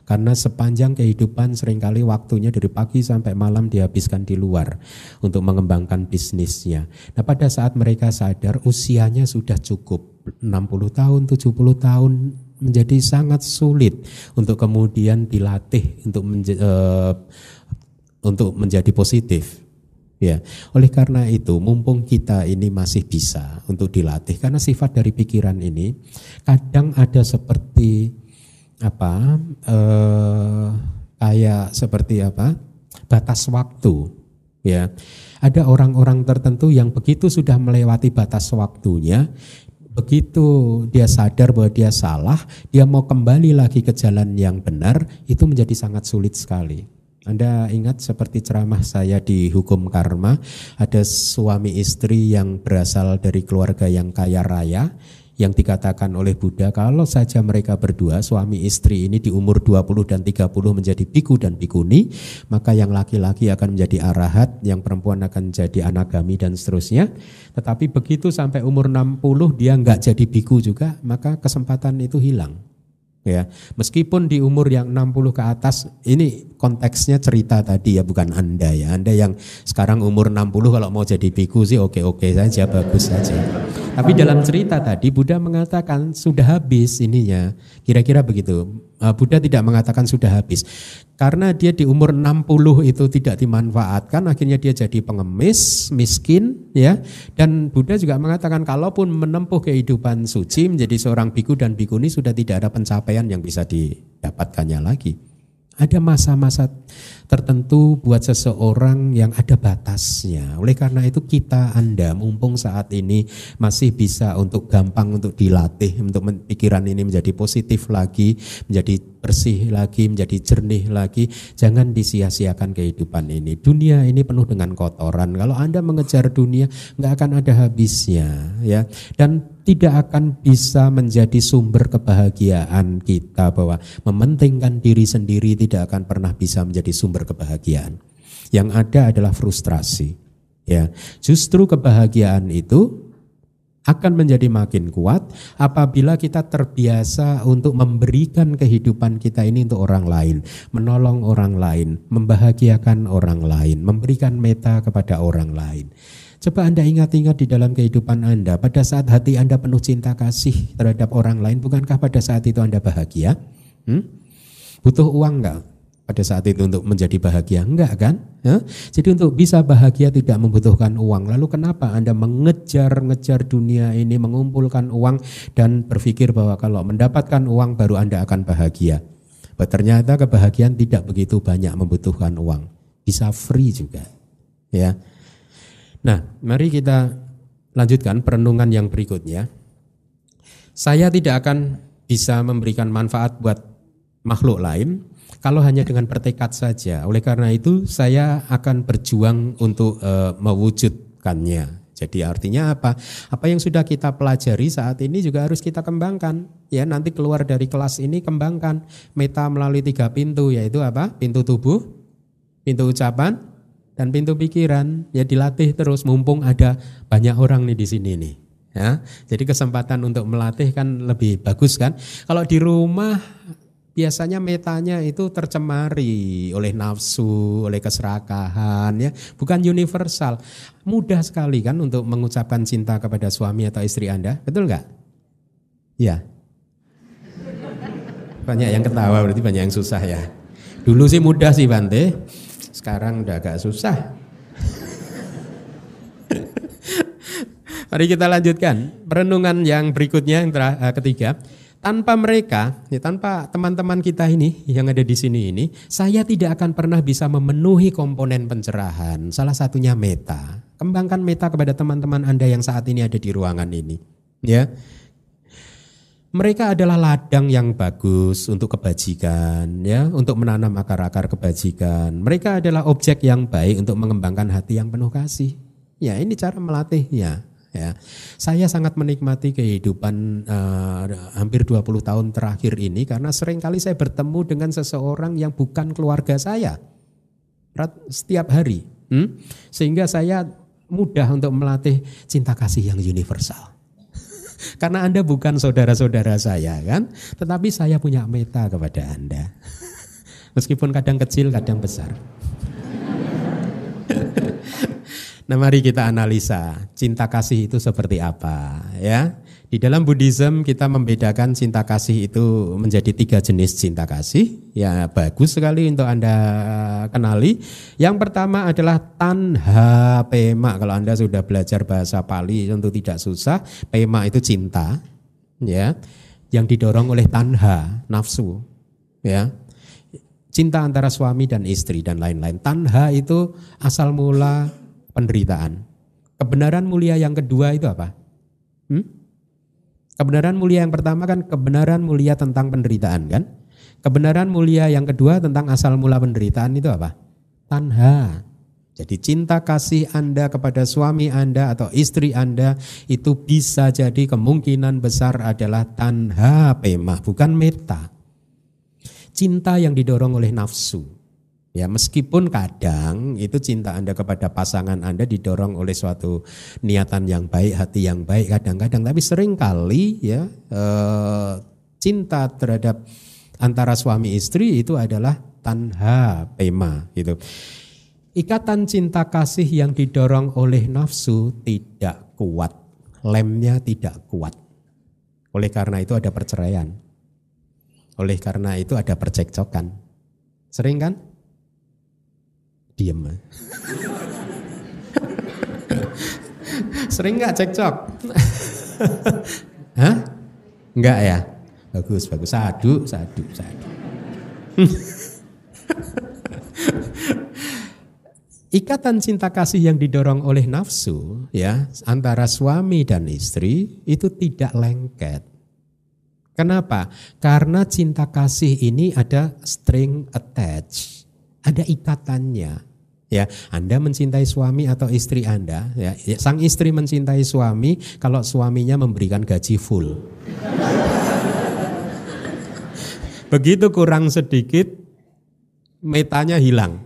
Speaker 1: Karena sepanjang kehidupan sering kali waktunya dari pagi sampai malam dihabiskan di luar untuk mengembangkan bisnisnya. Nah pada saat mereka sadar usianya sudah cukup. 60 tahun, 70 tahun menjadi sangat sulit untuk kemudian dilatih untuk menja uh, untuk menjadi positif Ya, oleh karena itu mumpung kita ini masih bisa untuk dilatih karena sifat dari pikiran ini kadang ada seperti apa eh, kayak seperti apa batas waktu ya. Ada orang-orang tertentu yang begitu sudah melewati batas waktunya begitu dia sadar bahwa dia salah dia mau kembali lagi ke jalan yang benar itu menjadi sangat sulit sekali anda ingat seperti ceramah saya di hukum karma, ada suami istri yang berasal dari keluarga yang kaya raya, yang dikatakan oleh Buddha kalau saja mereka berdua suami istri ini di umur 20 dan 30 menjadi biku dan bikuni maka yang laki-laki akan menjadi arahat yang perempuan akan jadi anagami dan seterusnya. Tetapi begitu sampai umur 60 dia nggak jadi biku juga maka kesempatan itu hilang ya meskipun di umur yang 60 ke atas ini konteksnya cerita tadi ya bukan anda ya. Anda yang sekarang umur 60 kalau mau jadi biku sih oke oke saja bagus saja tapi dalam cerita tadi Buddha mengatakan sudah habis ininya. Kira-kira begitu. Eh, Buddha tidak mengatakan sudah habis. Karena dia di umur 60 itu tidak dimanfaatkan akhirnya dia jadi pengemis miskin ya. Dan Buddha juga mengatakan kalaupun menempuh kehidupan suci menjadi seorang biku dan bikuni sudah tidak ada pencapaian yang bisa didapatkannya lagi ada masa-masa tertentu buat seseorang yang ada batasnya. Oleh karena itu kita Anda mumpung saat ini masih bisa untuk gampang untuk dilatih untuk pikiran ini menjadi positif lagi, menjadi bersih lagi, menjadi jernih lagi. Jangan disia-siakan kehidupan ini. Dunia ini penuh dengan kotoran. Kalau Anda mengejar dunia, nggak akan ada habisnya, ya. Dan tidak akan bisa menjadi sumber kebahagiaan kita bahwa mementingkan diri sendiri tidak akan pernah bisa menjadi sumber kebahagiaan. Yang ada adalah frustrasi. Ya, justru kebahagiaan itu akan menjadi makin kuat apabila kita terbiasa untuk memberikan kehidupan kita ini untuk orang lain, menolong orang lain, membahagiakan orang lain, memberikan meta kepada orang lain. Coba Anda ingat-ingat di dalam kehidupan Anda, pada saat hati Anda penuh cinta kasih terhadap orang lain, bukankah pada saat itu Anda bahagia? Hmm? Butuh uang enggak? pada saat itu untuk menjadi bahagia enggak kan ya? jadi untuk bisa bahagia tidak membutuhkan uang lalu kenapa anda mengejar-ngejar dunia ini mengumpulkan uang dan berpikir bahwa kalau mendapatkan uang baru anda akan bahagia But ternyata kebahagiaan tidak begitu banyak membutuhkan uang bisa free juga ya nah mari kita lanjutkan perenungan yang berikutnya saya tidak akan bisa memberikan manfaat buat makhluk lain kalau hanya dengan bertekad saja. Oleh karena itu saya akan berjuang untuk uh, mewujudkannya Jadi artinya apa? Apa yang sudah kita pelajari saat ini juga harus kita kembangkan. Ya nanti keluar dari kelas ini kembangkan meta melalui tiga pintu yaitu apa? Pintu tubuh, pintu ucapan, dan pintu pikiran. Ya dilatih terus mumpung ada banyak orang nih di sini nih. Ya, jadi kesempatan untuk melatih kan lebih bagus kan. Kalau di rumah biasanya metanya itu tercemari oleh nafsu, oleh keserakahan ya, bukan universal. Mudah sekali kan untuk mengucapkan cinta kepada suami atau istri Anda, betul nggak? Ya. Banyak yang ketawa berarti banyak yang susah ya. Dulu sih mudah sih Bante, sekarang udah agak susah. Mari kita lanjutkan perenungan yang berikutnya yang eh, ketiga tanpa mereka, ya, tanpa teman-teman kita ini yang ada di sini ini, saya tidak akan pernah bisa memenuhi komponen pencerahan. Salah satunya meta. Kembangkan meta kepada teman-teman Anda yang saat ini ada di ruangan ini. Ya. Mereka adalah ladang yang bagus untuk kebajikan, ya, untuk menanam akar-akar kebajikan. Mereka adalah objek yang baik untuk mengembangkan hati yang penuh kasih. Ya, ini cara melatihnya. Ya, saya sangat menikmati kehidupan uh, hampir 20 tahun terakhir ini karena sering kali saya bertemu dengan seseorang yang bukan keluarga saya setiap hari, hmm? sehingga saya mudah untuk melatih cinta kasih yang universal. Karena Anda bukan saudara-saudara saya kan, tetapi saya punya meta kepada Anda. (laughs) Meskipun kadang kecil, kadang besar. (laughs) Nah, mari kita analisa cinta kasih itu seperti apa, ya. Di dalam Buddhism kita membedakan cinta kasih itu menjadi tiga jenis cinta kasih. Ya, bagus sekali untuk Anda kenali. Yang pertama adalah tanha pema. Kalau Anda sudah belajar bahasa Pali tentu tidak susah. Pema itu cinta, ya. Yang didorong oleh tanha, nafsu, ya cinta antara suami dan istri dan lain-lain. Tanha itu asal mula penderitaan. Kebenaran mulia yang kedua itu apa? Hmm? Kebenaran mulia yang pertama kan kebenaran mulia tentang penderitaan kan? Kebenaran mulia yang kedua tentang asal mula penderitaan itu apa? Tanha. Jadi cinta kasih Anda kepada suami Anda atau istri Anda itu bisa jadi kemungkinan besar adalah tanha pemah, bukan meta. Cinta yang didorong oleh nafsu. Ya, meskipun kadang itu cinta Anda kepada pasangan Anda didorong oleh suatu niatan yang baik, hati yang baik kadang-kadang, tapi sering kali ya eh, cinta terhadap antara suami istri itu adalah tanha pema gitu. Ikatan cinta kasih yang didorong oleh nafsu tidak kuat, lemnya tidak kuat. Oleh karena itu ada perceraian. Oleh karena itu ada percekcokan. Sering kan? Diem. Sering nggak cekcok? Hah? Enggak ya? Bagus, bagus. Sadu, sadu, sadu. Ikatan cinta kasih yang didorong oleh nafsu ya antara suami dan istri itu tidak lengket. Kenapa? Karena cinta kasih ini ada string attach ada ikatannya. Ya, Anda mencintai suami atau istri Anda, ya, ya, sang istri mencintai suami kalau suaminya memberikan gaji full. Begitu kurang sedikit metanya hilang.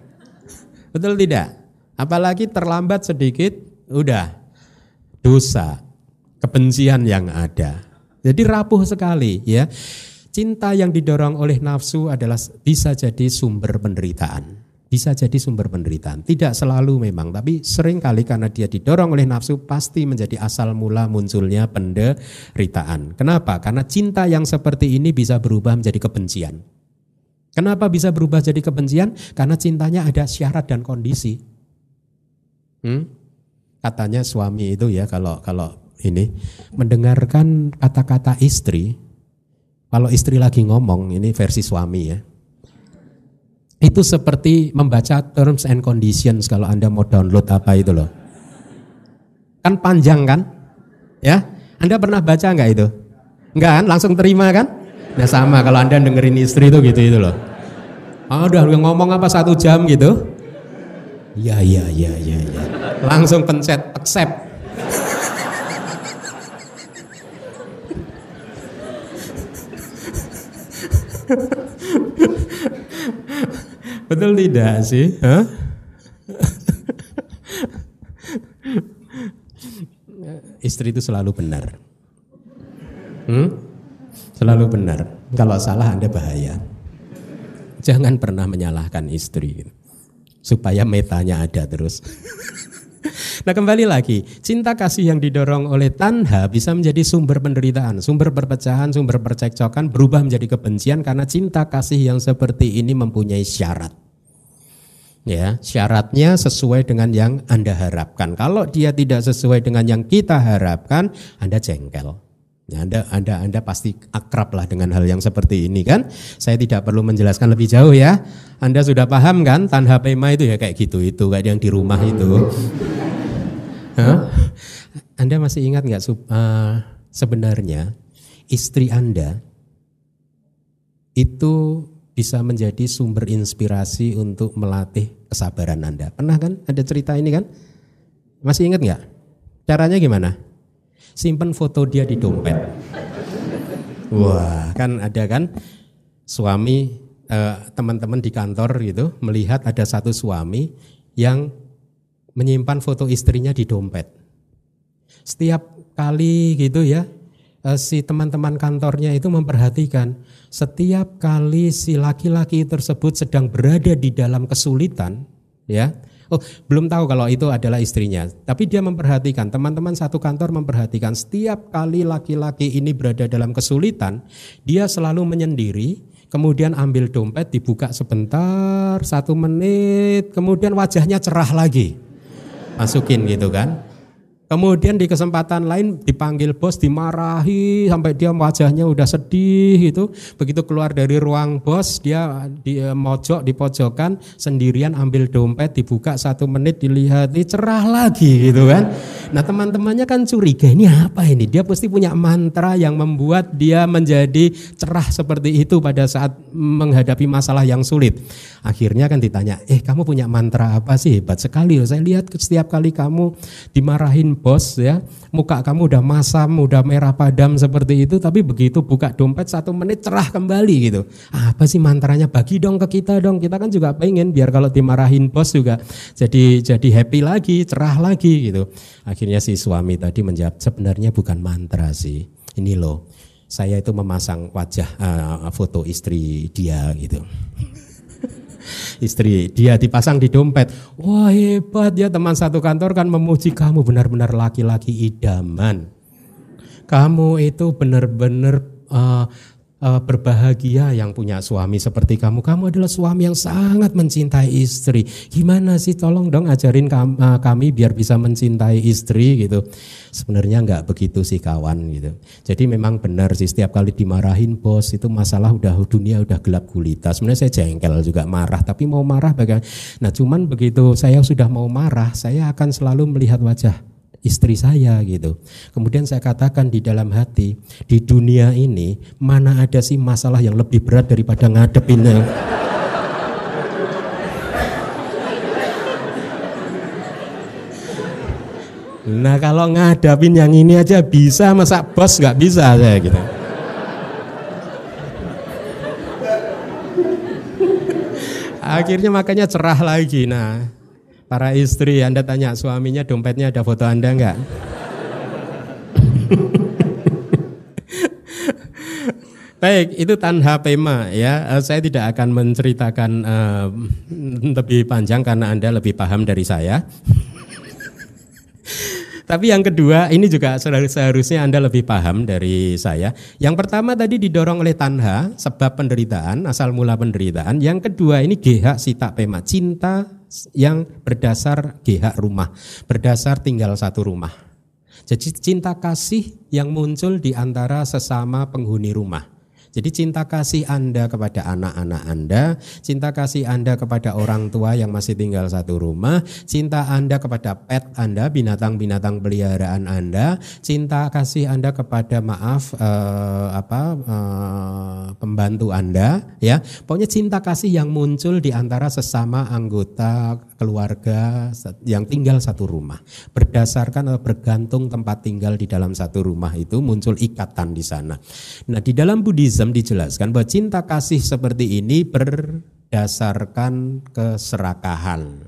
Speaker 1: Betul tidak? Apalagi terlambat sedikit, udah dosa, kebencian yang ada. Jadi rapuh sekali ya. Cinta yang didorong oleh nafsu adalah bisa jadi sumber penderitaan. Bisa jadi sumber penderitaan. Tidak selalu memang, tapi sering kali karena dia didorong oleh nafsu pasti menjadi asal mula munculnya penderitaan. Kenapa? Karena cinta yang seperti ini bisa berubah menjadi kebencian. Kenapa bisa berubah jadi kebencian? Karena cintanya ada syarat dan kondisi. Hmm? Katanya suami itu ya kalau kalau ini mendengarkan kata-kata istri kalau istri lagi ngomong, ini versi suami ya. Itu seperti membaca terms and conditions kalau Anda mau download apa itu loh. Kan panjang kan? Ya, Anda pernah baca nggak itu? Enggak kan? Langsung terima kan? Nah sama kalau Anda dengerin istri itu gitu itu loh. Oh, udah ngomong apa satu jam gitu? Ya, ya, ya, ya, ya. Langsung pencet accept. Betul tidak sih? Hah? Istri itu selalu benar. Hmm? Selalu benar. Kalau salah Anda bahaya. Jangan pernah menyalahkan istri. Supaya metanya ada terus. (laughs) Nah kembali lagi, cinta kasih yang didorong oleh tanha bisa menjadi sumber penderitaan, sumber perpecahan, sumber percekcokan, berubah menjadi kebencian karena cinta kasih yang seperti ini mempunyai syarat. Ya, syaratnya sesuai dengan yang Anda harapkan. Kalau dia tidak sesuai dengan yang kita harapkan, Anda jengkel. Ya, anda, anda, anda pasti akrab lah dengan hal yang seperti ini kan. Saya tidak perlu menjelaskan lebih jauh ya. Anda sudah paham kan tanha pema itu ya kayak gitu itu kayak yang di rumah itu. (laughs) Huh? Anda masih ingat nggak uh, sebenarnya istri Anda itu bisa menjadi sumber inspirasi untuk melatih kesabaran Anda. Pernah kan ada cerita ini kan? Masih ingat nggak? Caranya gimana? Simpen foto dia di dompet. Wah, kan ada kan suami eh, teman-teman di kantor gitu melihat ada satu suami yang menyimpan foto istrinya di dompet. Setiap kali gitu ya, eh, si teman-teman kantornya itu memperhatikan setiap kali si laki-laki tersebut sedang berada di dalam kesulitan, ya, Oh, belum tahu kalau itu adalah istrinya. Tapi dia memperhatikan, teman-teman satu kantor memperhatikan setiap kali laki-laki ini berada dalam kesulitan, dia selalu menyendiri, kemudian ambil dompet, dibuka sebentar, satu menit, kemudian wajahnya cerah lagi. Masukin gitu kan. Kemudian di kesempatan lain dipanggil bos, dimarahi sampai dia wajahnya udah sedih gitu. Begitu keluar dari ruang bos, dia di eh, mojok di pojokan sendirian ambil dompet, dibuka satu menit dilihat, cerah lagi gitu kan. Nah teman-temannya kan curiga ini apa ini? Dia pasti punya mantra yang membuat dia menjadi cerah seperti itu pada saat menghadapi masalah yang sulit. Akhirnya kan ditanya, eh kamu punya mantra apa sih? Hebat sekali loh. Saya lihat setiap kali kamu dimarahin bos ya, muka kamu udah masam, udah merah padam seperti itu, tapi begitu buka dompet satu menit cerah kembali gitu. Apa sih mantranya? Bagi dong ke kita dong. Kita kan juga pengen biar kalau dimarahin bos juga jadi jadi happy lagi, cerah lagi gitu. Akhirnya si suami tadi menjawab sebenarnya bukan mantra sih. Ini loh, saya itu memasang wajah uh, foto istri dia gitu istri dia dipasang di dompet. Wah hebat ya teman satu kantor kan memuji kamu benar-benar laki-laki idaman. Kamu itu benar-benar uh, uh, berbahagia yang punya suami seperti kamu. Kamu adalah suami yang sangat mencintai istri. Gimana sih tolong dong ajarin kami, uh, kami biar bisa mencintai istri gitu. Sebenarnya nggak begitu sih kawan gitu. Jadi memang benar sih setiap kali dimarahin bos itu masalah udah dunia udah gelap gulita. Sebenarnya saya jengkel juga marah tapi mau marah bagaimana. Nah cuman begitu saya sudah mau marah saya akan selalu melihat wajah istri saya gitu. Kemudian saya katakan di dalam hati, di dunia ini mana ada sih masalah yang lebih berat daripada ngadepinnya. Nah kalau ngadapin yang ini aja bisa, masa bos nggak bisa saya gitu. Akhirnya makanya cerah lagi. Nah Para istri, Anda tanya suaminya dompetnya ada foto Anda enggak? (laughs) Baik, itu tanha pema ya. Eh, saya tidak akan menceritakan uh, lebih panjang karena Anda lebih paham dari saya. Tapi yang kedua, ini juga seharusnya Anda lebih paham dari saya. Yang pertama tadi didorong oleh tanha, sebab penderitaan, asal mula penderitaan. Yang kedua ini GH sita pema, cinta yang berdasar GH rumah, berdasar tinggal satu rumah. Jadi cinta kasih yang muncul di antara sesama penghuni rumah. Jadi cinta kasih Anda kepada anak-anak Anda, cinta kasih Anda kepada orang tua yang masih tinggal satu rumah, cinta Anda kepada pet Anda, binatang-binatang peliharaan Anda, cinta kasih Anda kepada maaf eh, apa eh, pembantu Anda, ya. Pokoknya cinta kasih yang muncul di antara sesama anggota keluarga yang tinggal satu rumah. Berdasarkan atau bergantung tempat tinggal di dalam satu rumah itu muncul ikatan di sana. Nah, di dalam Buddhism dijelaskan bahwa cinta kasih seperti ini berdasarkan keserakahan,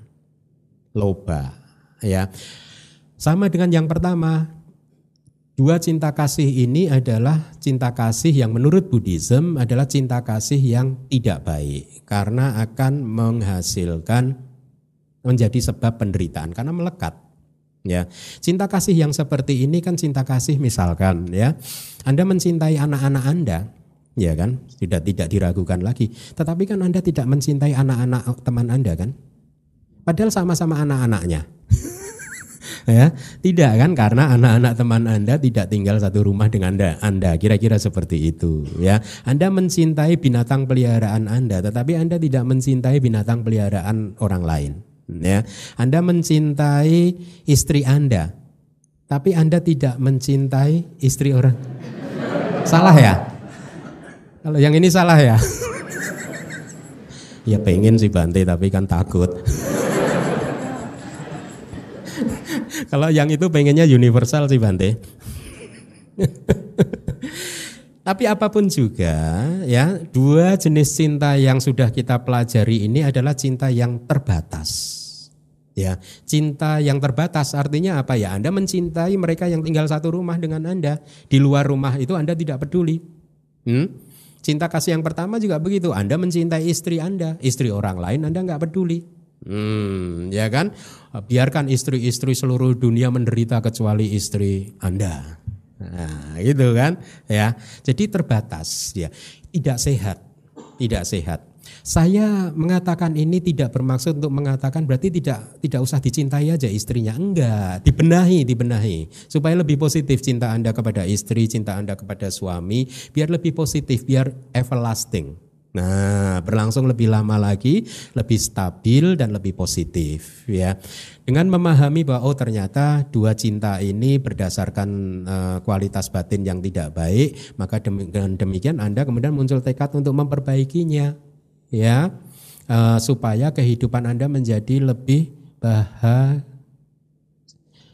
Speaker 1: loba, ya. Sama dengan yang pertama, dua cinta kasih ini adalah cinta kasih yang menurut Buddhism adalah cinta kasih yang tidak baik karena akan menghasilkan menjadi sebab penderitaan karena melekat. Ya, cinta kasih yang seperti ini kan cinta kasih misalkan ya, Anda mencintai anak-anak Anda, ya kan, tidak tidak diragukan lagi. Tetapi kan Anda tidak mencintai anak-anak teman Anda kan, padahal sama-sama anak-anaknya. (laughs) ya, tidak kan karena anak-anak teman Anda tidak tinggal satu rumah dengan Anda. Anda kira-kira seperti itu ya. Anda mencintai binatang peliharaan Anda, tetapi Anda tidak mencintai binatang peliharaan orang lain ya. Anda mencintai istri Anda, tapi Anda tidak mencintai istri orang. Salah ya? Kalau yang ini salah ya? ya pengen sih Bante tapi kan takut. Kalau yang itu pengennya universal sih Bante. Tapi apa pun juga ya, dua jenis cinta yang sudah kita pelajari ini adalah cinta yang terbatas. Ya, cinta yang terbatas artinya apa ya? Anda mencintai mereka yang tinggal satu rumah dengan Anda. Di luar rumah itu Anda tidak peduli. Hmm? Cinta kasih yang pertama juga begitu. Anda mencintai istri Anda, istri orang lain Anda nggak peduli. Hmm, ya kan? Biarkan istri-istri seluruh dunia menderita kecuali istri Anda. Nah, gitu kan? Ya. Jadi terbatas ya. Tidak sehat. Tidak sehat. Saya mengatakan ini tidak bermaksud untuk mengatakan berarti tidak tidak usah dicintai aja istrinya. Enggak, dibenahi, dibenahi. Supaya lebih positif cinta Anda kepada istri, cinta Anda kepada suami, biar lebih positif, biar everlasting. Nah, berlangsung lebih lama lagi, lebih stabil dan lebih positif ya. Dengan memahami bahwa oh ternyata dua cinta ini berdasarkan uh, kualitas batin yang tidak baik, maka dengan demikian Anda kemudian muncul tekad untuk memperbaikinya ya uh, supaya kehidupan Anda menjadi lebih bahagia.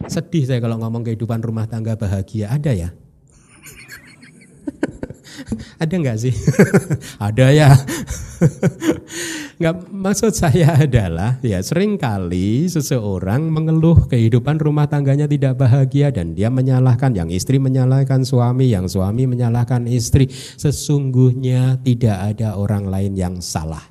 Speaker 1: Sedih saya kalau ngomong kehidupan rumah tangga bahagia. Ada ya? (laughs) Ada nggak sih? (laughs) Ada ya. (laughs) nggak maksud saya adalah ya sering kali seseorang mengeluh kehidupan rumah tangganya tidak bahagia dan dia menyalahkan yang istri menyalahkan suami, yang suami menyalahkan istri. Sesungguhnya tidak ada orang lain yang salah.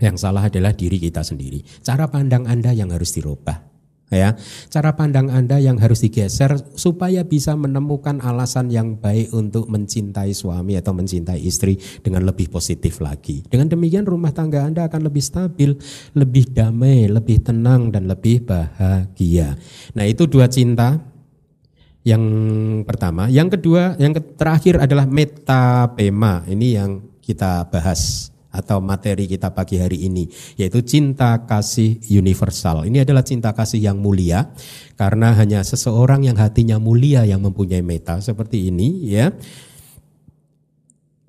Speaker 1: Yang salah adalah diri kita sendiri. Cara pandang Anda yang harus dirubah ya cara pandang Anda yang harus digeser supaya bisa menemukan alasan yang baik untuk mencintai suami atau mencintai istri dengan lebih positif lagi. Dengan demikian rumah tangga Anda akan lebih stabil, lebih damai, lebih tenang dan lebih bahagia. Nah, itu dua cinta yang pertama, yang kedua, yang terakhir adalah metapema. Ini yang kita bahas atau materi kita pagi hari ini yaitu cinta kasih universal. Ini adalah cinta kasih yang mulia karena hanya seseorang yang hatinya mulia yang mempunyai meta seperti ini ya.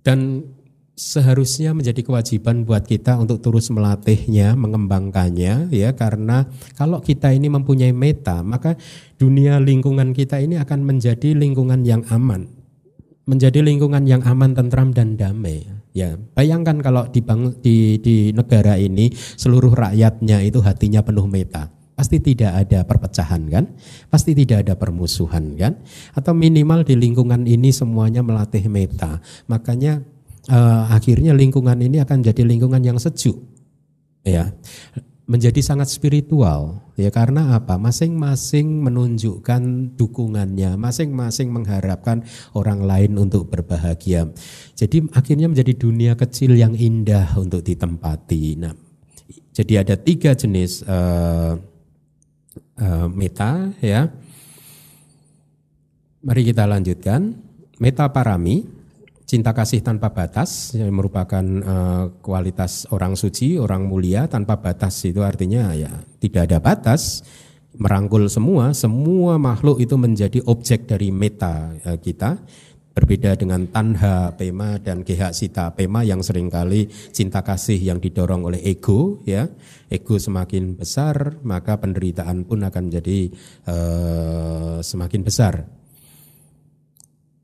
Speaker 1: Dan seharusnya menjadi kewajiban buat kita untuk terus melatihnya, mengembangkannya ya karena kalau kita ini mempunyai meta maka dunia lingkungan kita ini akan menjadi lingkungan yang aman. Menjadi lingkungan yang aman, tentram dan damai Ya, bayangkan kalau di, bang, di di negara ini seluruh rakyatnya itu hatinya penuh meta. Pasti tidak ada perpecahan kan? Pasti tidak ada permusuhan kan? Atau minimal di lingkungan ini semuanya melatih meta. Makanya eh, akhirnya lingkungan ini akan jadi lingkungan yang sejuk. Ya menjadi sangat spiritual. Ya karena apa? Masing-masing menunjukkan dukungannya masing-masing mengharapkan orang lain untuk berbahagia. Jadi akhirnya menjadi dunia kecil yang indah untuk ditempati. Nah jadi ada tiga jenis uh, uh, meta ya. Mari kita lanjutkan. Meta parami cinta kasih tanpa batas yang merupakan uh, kualitas orang suci, orang mulia tanpa batas itu artinya ya tidak ada batas merangkul semua, semua makhluk itu menjadi objek dari meta uh, kita. Berbeda dengan tanha pema dan geha sita pema yang sering kali cinta kasih yang didorong oleh ego ya. Ego semakin besar maka penderitaan pun akan jadi uh, semakin besar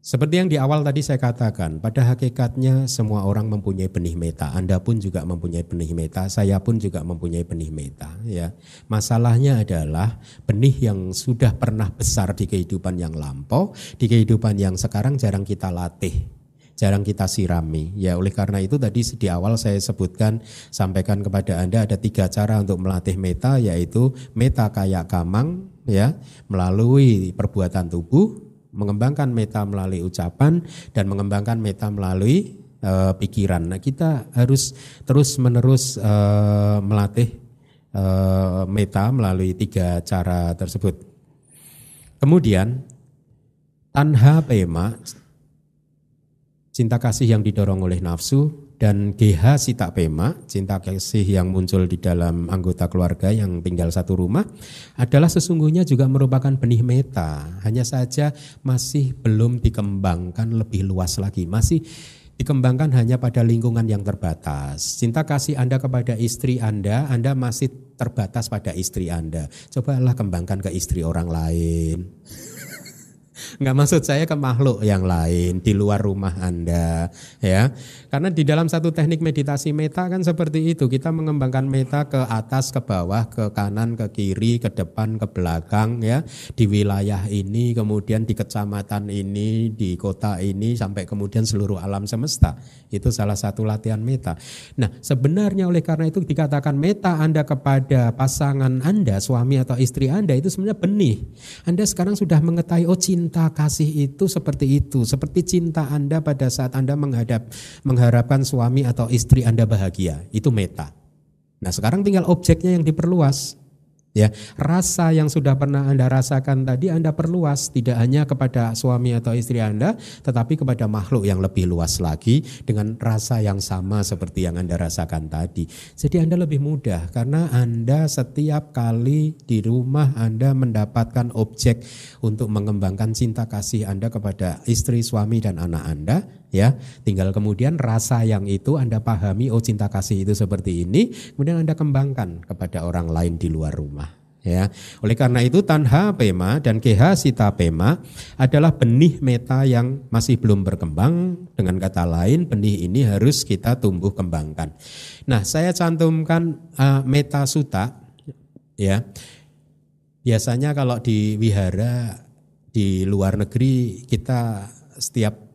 Speaker 1: Seperti yang di awal tadi saya katakan, pada hakikatnya semua orang mempunyai benih meta. Anda pun juga mempunyai benih meta, saya pun juga mempunyai benih meta. Ya, masalahnya adalah benih yang sudah pernah besar di kehidupan yang lampau, di kehidupan yang sekarang jarang kita latih, jarang kita sirami. Ya, oleh karena itu tadi di awal saya sebutkan, sampaikan kepada Anda ada tiga cara untuk melatih meta, yaitu meta kayak kamang, ya, melalui perbuatan tubuh, mengembangkan meta melalui ucapan dan mengembangkan meta melalui uh, pikiran. Nah, kita harus terus-menerus uh, melatih uh, meta melalui tiga cara tersebut. Kemudian tanha pema cinta kasih yang didorong oleh nafsu dan GH Sita Pema, cinta kasih yang muncul di dalam anggota keluarga yang tinggal satu rumah adalah sesungguhnya juga merupakan benih meta. Hanya saja masih belum dikembangkan lebih luas lagi. Masih dikembangkan hanya pada lingkungan yang terbatas. Cinta kasih Anda kepada istri Anda, Anda masih terbatas pada istri Anda. Cobalah kembangkan ke istri orang lain. Nggak maksud saya ke makhluk yang lain di luar rumah Anda ya. Karena di dalam satu teknik meditasi meta kan seperti itu. Kita mengembangkan meta ke atas, ke bawah, ke kanan, ke kiri, ke depan, ke belakang ya. Di wilayah ini, kemudian di kecamatan ini, di kota ini sampai kemudian seluruh alam semesta. Itu salah satu latihan meta. Nah, sebenarnya oleh karena itu dikatakan meta Anda kepada pasangan Anda, suami atau istri Anda itu sebenarnya benih. Anda sekarang sudah mengetahui oh kasih itu seperti itu, seperti cinta Anda pada saat Anda menghadap mengharapkan suami atau istri Anda bahagia. Itu meta. Nah, sekarang tinggal objeknya yang diperluas. Ya, rasa yang sudah pernah Anda rasakan tadi Anda perluas tidak hanya kepada suami atau istri Anda, tetapi kepada makhluk yang lebih luas lagi dengan rasa yang sama seperti yang Anda rasakan tadi. Jadi Anda lebih mudah karena Anda setiap kali di rumah Anda mendapatkan objek untuk mengembangkan cinta kasih Anda kepada istri, suami dan anak Anda, ya. Tinggal kemudian rasa yang itu Anda pahami oh cinta kasih itu seperti ini, kemudian Anda kembangkan kepada orang lain di luar rumah ya. Oleh karena itu tanha pema dan keha sita pema adalah benih meta yang masih belum berkembang. Dengan kata lain, benih ini harus kita tumbuh kembangkan. Nah, saya cantumkan uh, meta suta ya. Biasanya kalau di wihara di luar negeri kita setiap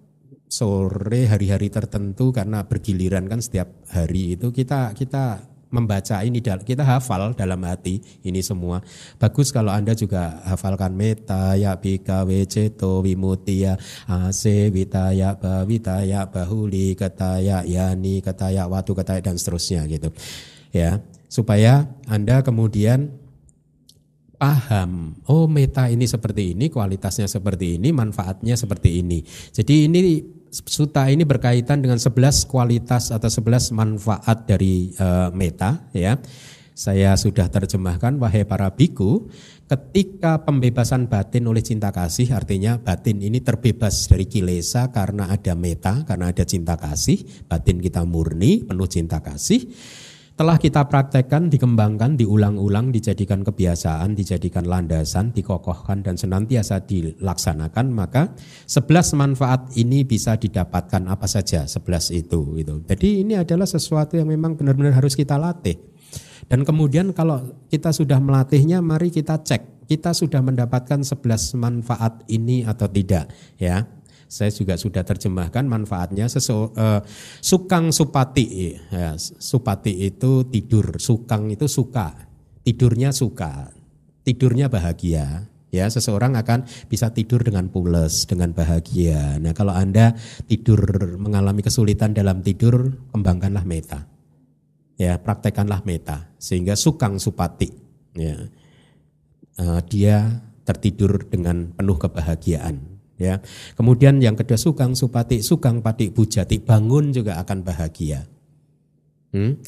Speaker 1: sore hari-hari tertentu karena bergiliran kan setiap hari itu kita kita membaca ini kita hafal dalam hati ini semua. Bagus kalau Anda juga hafalkan meta ya bika weceto wimutia ase vitaya bawitaya bahuli ketaya yani ketaya watu ketaya dan seterusnya gitu. Ya, supaya Anda kemudian paham, oh meta ini seperti ini, kualitasnya seperti ini, manfaatnya seperti ini. Jadi ini suta ini berkaitan dengan 11 kualitas atau 11 manfaat dari uh, meta ya. Saya sudah terjemahkan wahai para biku, ketika pembebasan batin oleh cinta kasih artinya batin ini terbebas dari kilesa karena ada meta, karena ada cinta kasih, batin kita murni penuh cinta kasih telah kita praktekkan, dikembangkan, diulang-ulang, dijadikan kebiasaan, dijadikan landasan, dikokohkan dan senantiasa dilaksanakan, maka sebelas manfaat ini bisa didapatkan apa saja sebelas itu gitu. Jadi ini adalah sesuatu yang memang benar-benar harus kita latih. Dan kemudian kalau kita sudah melatihnya, mari kita cek kita sudah mendapatkan sebelas manfaat ini atau tidak ya saya juga sudah terjemahkan manfaatnya. Sesu, uh, sukang supati. Ya, supati itu tidur. Sukang itu suka. Tidurnya suka. Tidurnya bahagia. Ya seseorang akan bisa tidur dengan pules dengan bahagia. Nah kalau anda tidur mengalami kesulitan dalam tidur kembangkanlah meta. Ya praktekkanlah meta. Sehingga sukang supati. Ya. Uh, dia tertidur dengan penuh kebahagiaan ya. Kemudian yang kedua sukang supati, sukang pati bujati, bangun juga akan bahagia. Hmm?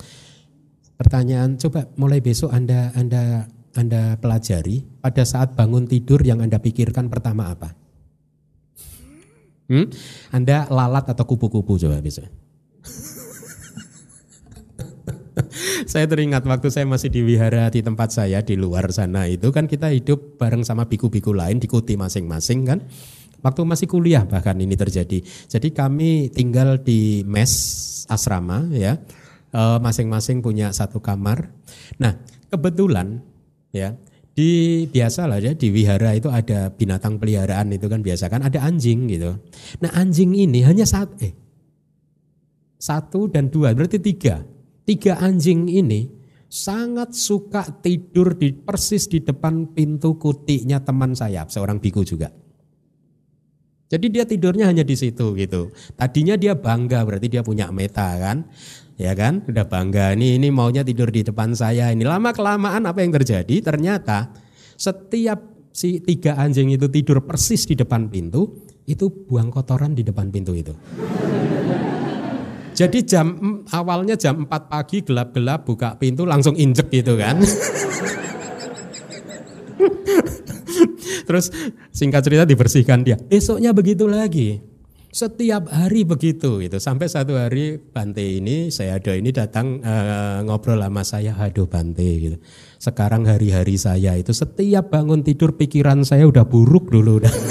Speaker 1: Pertanyaan coba mulai besok Anda Anda Anda pelajari pada saat bangun tidur yang Anda pikirkan pertama apa? Hmm? Anda lalat atau kupu-kupu coba besok. (laughs) saya teringat waktu saya masih di wihara di tempat saya di luar sana itu kan kita hidup bareng sama biku-biku lain di kuti masing-masing kan Waktu masih kuliah bahkan ini terjadi. Jadi kami tinggal di mes asrama ya, eh, masing-masing punya satu kamar. Nah kebetulan ya di biasa lah ya di wihara itu ada binatang peliharaan itu kan biasa kan ada anjing gitu. Nah anjing ini hanya satu eh satu dan dua berarti tiga. Tiga anjing ini sangat suka tidur di persis di depan pintu kutiknya teman saya seorang biku juga. Jadi dia tidurnya hanya di situ gitu. Tadinya dia bangga berarti dia punya meta kan. Ya kan? Udah bangga ini ini maunya tidur di depan saya. Ini lama kelamaan apa yang terjadi? Ternyata setiap si tiga anjing itu tidur persis di depan pintu, itu buang kotoran di depan pintu itu. Jadi jam awalnya jam 4 pagi gelap-gelap buka pintu langsung injek gitu kan. (laughs) Terus singkat cerita dibersihkan dia. Besoknya begitu lagi. Setiap hari begitu gitu. Sampai satu hari Bante ini saya ada ini datang uh, ngobrol sama saya, aduh Bante gitu. Sekarang hari-hari saya itu setiap bangun tidur pikiran saya udah buruk dulu udah. (laughs)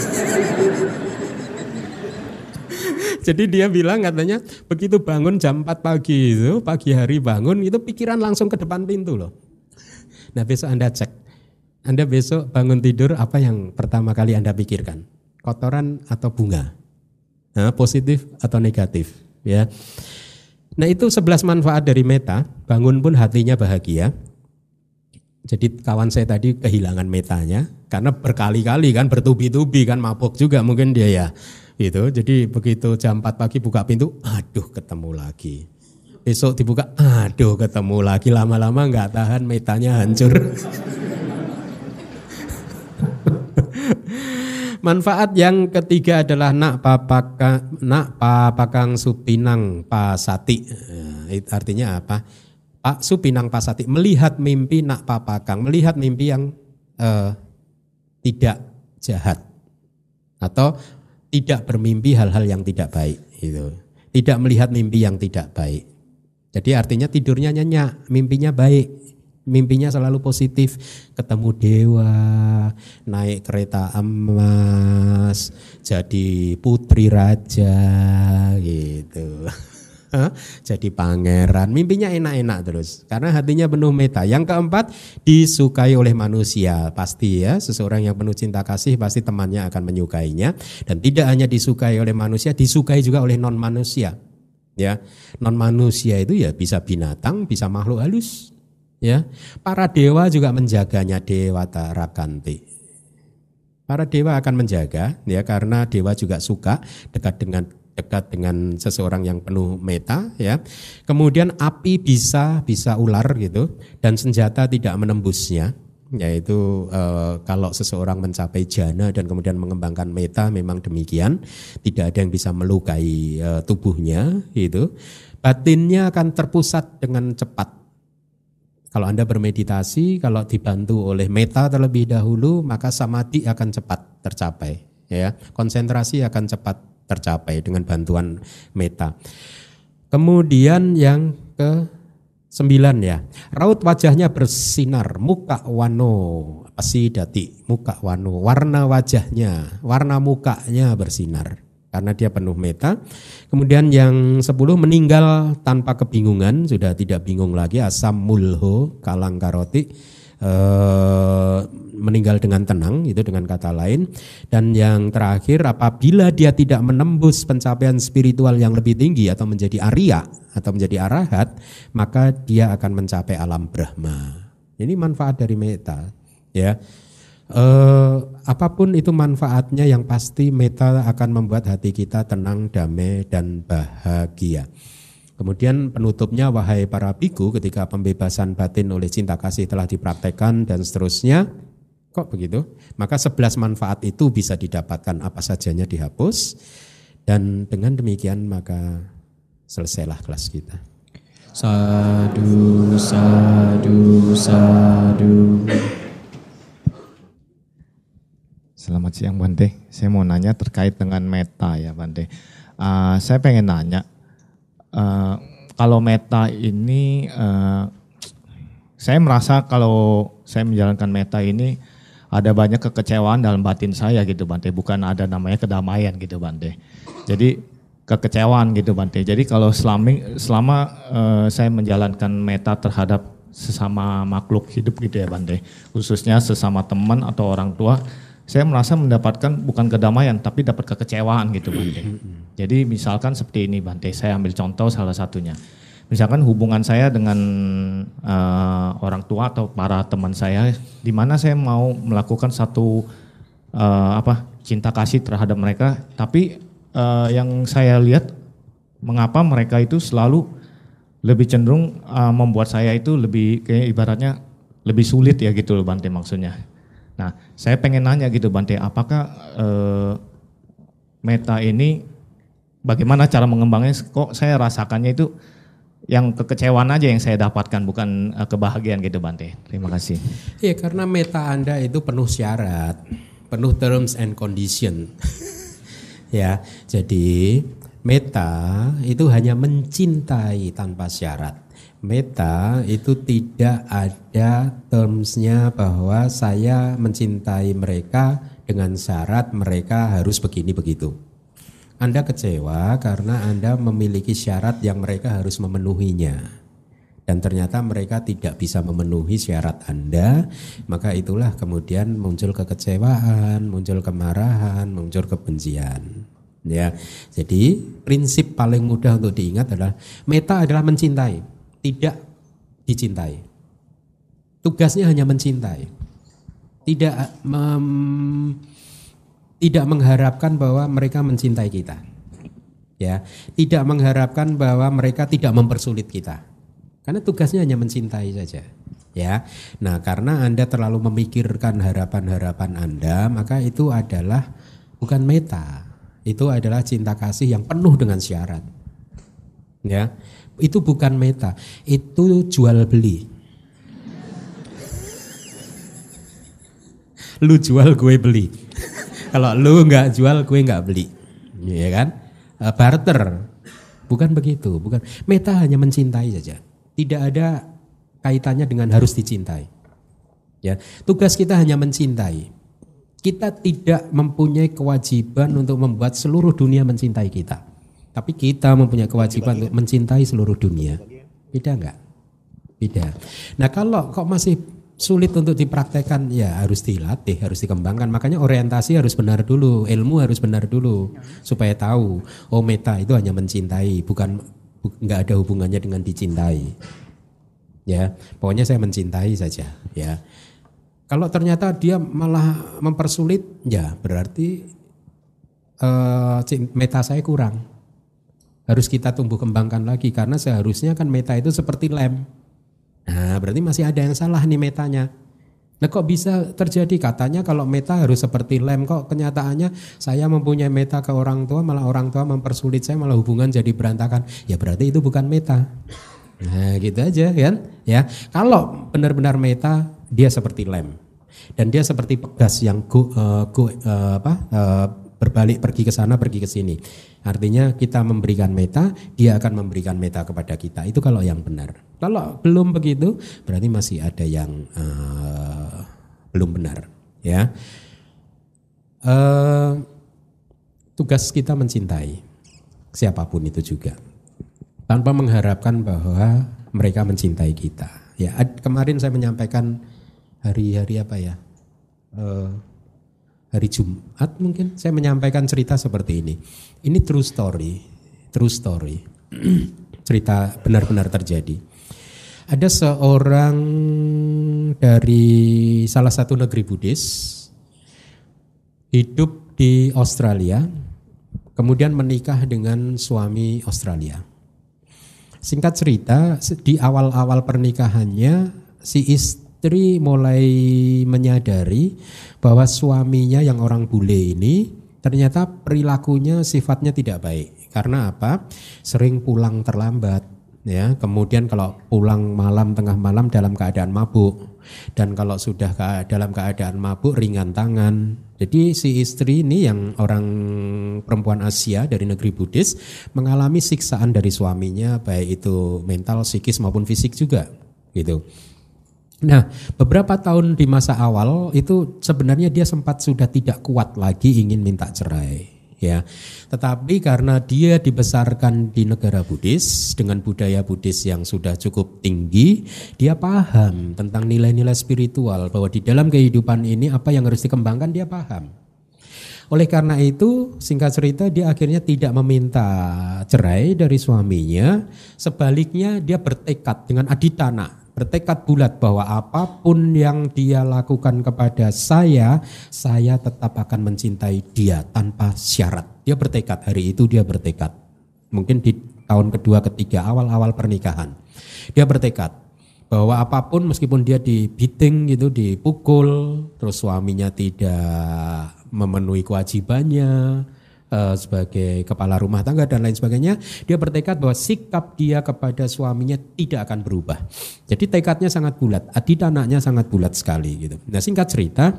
Speaker 1: Jadi dia bilang katanya begitu bangun jam 4 pagi itu, pagi hari bangun itu pikiran langsung ke depan pintu loh. Nah besok Anda cek anda besok bangun tidur apa yang pertama kali Anda pikirkan? Kotoran atau bunga? Nah, positif atau negatif? Ya. Nah itu sebelas manfaat dari meta, bangun pun hatinya bahagia. Jadi kawan saya tadi kehilangan metanya karena berkali-kali kan bertubi-tubi kan mabuk juga mungkin dia ya. Gitu. Jadi begitu jam 4 pagi buka pintu, aduh ketemu lagi. Besok dibuka, aduh ketemu lagi lama-lama nggak tahan metanya hancur. Manfaat yang ketiga adalah nak papaka, nak papakang supinang pasati. Eh, artinya apa? Pak supinang pasati melihat mimpi nak papakang, melihat mimpi yang uh, tidak jahat atau tidak bermimpi hal-hal yang tidak baik itu. Tidak melihat mimpi yang tidak baik. Jadi artinya tidurnya nyenyak, mimpinya baik mimpinya selalu positif. Ketemu dewa naik kereta emas jadi putri raja gitu. (laughs) Jadi pangeran. Mimpinya enak-enak terus karena hatinya penuh meta. Yang keempat disukai oleh manusia. Pasti ya seseorang yang penuh cinta kasih pasti temannya akan menyukainya. Dan tidak hanya disukai oleh manusia disukai juga oleh non manusia ya non manusia itu ya bisa binatang bisa makhluk halus Ya, para dewa juga menjaganya dewa Tarakanti. Para dewa akan menjaga ya karena dewa juga suka dekat dengan dekat dengan seseorang yang penuh meta ya. Kemudian api bisa bisa ular gitu dan senjata tidak menembusnya. Yaitu e, kalau seseorang mencapai jana dan kemudian mengembangkan meta memang demikian. Tidak ada yang bisa melukai e, tubuhnya itu batinnya akan terpusat dengan cepat kalau Anda bermeditasi, kalau dibantu oleh meta terlebih dahulu, maka samadhi akan cepat tercapai. Ya, konsentrasi akan cepat tercapai dengan bantuan meta. Kemudian yang ke sembilan ya, raut wajahnya bersinar, muka wano, pasti dati, muka wano, warna wajahnya, warna mukanya bersinar karena dia penuh meta. Kemudian yang sepuluh meninggal tanpa kebingungan, sudah tidak bingung lagi asam mulho kalang karoti e, meninggal dengan tenang itu dengan kata lain. Dan yang terakhir apabila dia tidak menembus pencapaian spiritual yang lebih tinggi atau menjadi Arya atau menjadi arahat, maka dia akan mencapai alam Brahma. Ini manfaat dari meta ya eh, apa pun itu manfaatnya yang pasti meta akan membuat hati kita tenang, damai dan bahagia. Kemudian penutupnya wahai para biku ketika pembebasan batin oleh cinta kasih telah dipraktekkan dan seterusnya kok begitu? Maka sebelas manfaat itu bisa didapatkan apa sajanya dihapus dan dengan demikian maka selesailah kelas kita.
Speaker 2: Sadu, sadu, sadu.
Speaker 3: Selamat siang Bante. Saya mau nanya terkait dengan meta ya Bante. Uh, saya pengen nanya, uh, kalau meta ini, uh, saya merasa kalau saya menjalankan meta ini ada banyak kekecewaan dalam batin saya gitu Bante, bukan ada namanya kedamaian gitu Bante. Jadi kekecewaan gitu Bante. Jadi kalau selama selama uh, saya menjalankan meta terhadap sesama makhluk hidup gitu ya Bante, khususnya sesama teman atau orang tua, saya merasa mendapatkan bukan kedamaian tapi dapat kekecewaan gitu Bante. Jadi misalkan seperti ini Bante, saya ambil contoh salah satunya misalkan hubungan saya dengan uh, orang tua atau para teman saya, di mana saya mau melakukan satu uh, apa cinta kasih terhadap mereka, tapi uh, yang saya lihat mengapa mereka itu selalu lebih cenderung uh, membuat saya itu lebih kayak ibaratnya lebih sulit ya gitu loh Bante maksudnya. Nah, saya pengen nanya gitu Bante, apakah uh, meta ini bagaimana cara mengembangnya? Kok saya rasakannya itu yang kekecewaan aja yang saya dapatkan bukan uh, kebahagiaan gitu Bante. Terima kasih.
Speaker 1: Iya karena meta Anda itu penuh syarat, penuh terms and condition. (laughs) ya, jadi meta itu hanya mencintai tanpa syarat. Meta itu tidak ada termsnya bahwa saya mencintai mereka dengan syarat mereka harus begini begitu. Anda kecewa karena Anda memiliki syarat yang mereka harus memenuhinya. Dan ternyata mereka tidak bisa memenuhi syarat Anda, maka itulah kemudian muncul kekecewaan, muncul kemarahan, muncul kebencian. Ya. Jadi prinsip paling mudah untuk diingat adalah meta adalah mencintai, tidak dicintai. Tugasnya hanya mencintai. Tidak mem, tidak mengharapkan bahwa mereka mencintai kita. Ya, tidak mengharapkan bahwa mereka tidak mempersulit kita. Karena tugasnya hanya mencintai saja. Ya. Nah, karena Anda terlalu memikirkan harapan-harapan Anda, maka itu adalah bukan meta. Itu adalah cinta kasih yang penuh dengan syarat. Ya. Itu bukan meta, itu jual beli. Lu jual gue beli. Kalau lu nggak jual, gue nggak beli, ya kan? Uh, barter, bukan begitu, bukan. Meta hanya mencintai saja, tidak ada kaitannya dengan harus dicintai. Ya, tugas kita hanya mencintai. Kita tidak mempunyai kewajiban untuk membuat seluruh dunia mencintai kita. Tapi kita mempunyai kewajiban untuk mencintai seluruh dunia. Beda enggak? Beda. Nah kalau kok masih sulit untuk dipraktekkan ya harus dilatih, harus dikembangkan. Makanya orientasi harus benar dulu, ilmu harus benar dulu supaya tahu oh meta itu hanya mencintai, bukan nggak ada hubungannya dengan dicintai. Ya, pokoknya saya mencintai saja, ya. Kalau ternyata dia malah mempersulit, ya berarti uh, meta saya kurang. Harus kita tumbuh kembangkan lagi karena seharusnya kan meta itu seperti lem Nah, berarti masih ada yang salah nih metanya. Nah kok bisa terjadi katanya kalau meta harus seperti lem kok kenyataannya saya mempunyai meta ke orang tua malah orang tua mempersulit saya malah hubungan jadi berantakan. Ya berarti itu bukan meta. Nah gitu aja kan ya. Kalau benar-benar meta dia seperti lem dan dia seperti pegas yang go, uh, go uh, apa uh, berbalik pergi ke sana pergi ke sini. Artinya kita memberikan meta, dia akan memberikan meta kepada kita. Itu kalau yang benar. Kalau belum begitu, berarti masih ada yang uh, belum benar. Ya, uh, tugas kita mencintai siapa pun itu juga, tanpa mengharapkan bahwa mereka mencintai kita. Ya, kemarin saya menyampaikan hari-hari apa ya? Uh, hari Jumat mungkin saya menyampaikan cerita seperti ini. Ini true story, true story. (clears throat) cerita benar-benar terjadi. Ada seorang dari salah satu negeri Buddhis hidup di Australia, kemudian menikah dengan suami Australia. Singkat cerita, di awal-awal pernikahannya si istri istri mulai menyadari bahwa suaminya yang orang bule ini ternyata perilakunya sifatnya tidak baik. Karena apa? Sering pulang terlambat ya. Kemudian kalau pulang malam tengah malam dalam keadaan mabuk dan kalau sudah dalam keadaan mabuk ringan tangan. Jadi si istri ini yang orang perempuan Asia dari negeri Buddhis mengalami siksaan dari suaminya baik itu mental, psikis maupun fisik juga gitu. Nah, beberapa tahun di masa awal itu sebenarnya dia sempat sudah tidak kuat lagi ingin minta cerai ya. Tetapi karena dia dibesarkan di negara Buddhis dengan budaya Buddhis yang sudah cukup tinggi, dia paham tentang nilai-nilai spiritual bahwa di dalam kehidupan ini apa yang harus dikembangkan dia paham. Oleh karena itu, singkat cerita dia akhirnya tidak meminta cerai dari suaminya, sebaliknya dia bertekad dengan aditana bertekad bulat bahwa apa pun yang dia lakukan kepada saya, saya tetap akan mencintai dia tanpa syarat. Dia bertekad hari itu dia bertekad. Mungkin di tahun kedua, ketiga, awal-awal pernikahan. Dia bertekad bahwa apa pun meskipun dia dibiting gitu, dipukul, terus suaminya tidak memenuhi kewajibannya, uh, sebagai kepala rumah tangga dan lain sebagainya, dia bertekad bahwa sikap dia kepada suaminya tidak akan berubah. Jadi tekadnya sangat bulat, aditanaknya sangat bulat sekali gitu. Nah singkat cerita,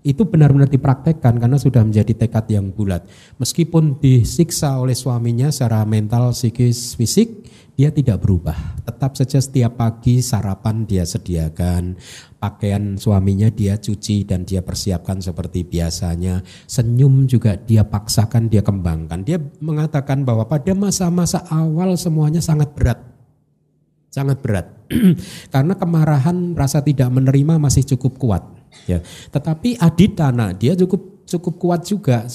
Speaker 1: itu benar-benar dipraktekkan karena sudah menjadi tekad yang bulat. Meskipun disiksa oleh suaminya secara mental, psikis, fisik, dia tidak berubah. Tetap saja setiap pagi sarapan dia sediakan, pakaian suaminya dia cuci dan dia persiapkan seperti biasanya. Senyum juga dia paksakan, dia kembangkan. Dia mengatakan bahwa pada masa-masa awal semuanya sangat berat. Sangat berat. (clears throat) Karena kemarahan, rasa tidak menerima masih cukup kuat. Ya. Tetapi aditana dia cukup cukup kuat juga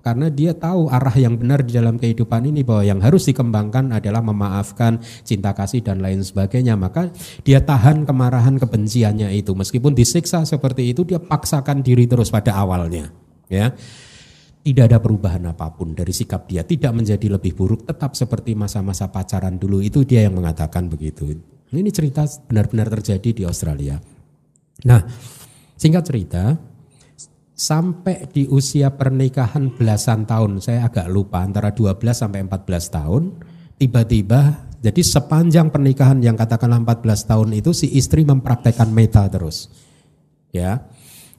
Speaker 1: karena dia tahu arah yang benar di dalam kehidupan ini bahwa yang harus dikembangkan adalah memaafkan, cinta kasih dan lain sebagainya. Maka dia tahan kemarahan kebenciannya itu meskipun disiksa seperti itu dia paksakan diri terus pada awalnya, ya. Tidak ada perubahan apa pun dari sikap dia, tidak menjadi lebih buruk, tetap seperti masa-masa pacaran dulu itu dia yang mengatakan begitu. Ini cerita benar-benar terjadi di Australia. Nah, singkat cerita, sampai di usia pernikahan belasan tahun, saya agak lupa antara 12 sampai 14 tahun, tiba-tiba jadi sepanjang pernikahan yang katakanlah 14 tahun itu si istri mempraktekkan meta terus. Ya.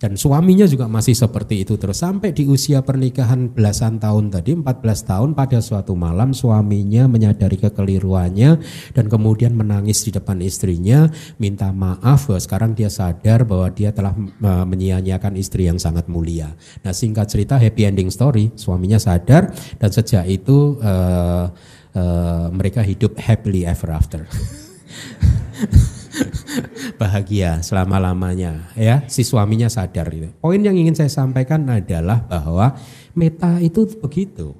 Speaker 1: Dan suaminya juga masih seperti itu terus sampai di usia pernikahan belasan tahun tadi 14 tahun pada suatu malam suaminya menyadari kekeliruannya dan kemudian menangis di depan istrinya minta maaf bahwa sekarang dia sadar bahwa dia telah menyia-nyiakan istri yang sangat mulia. Nah singkat cerita happy ending story suaminya sadar dan sejak itu uh, uh, mereka hidup happily ever after. (laughs) (laughs) bahagia selama-lamanya ya si suaminya sadar itu. Poin yang ingin saya sampaikan adalah bahwa meta itu begitu.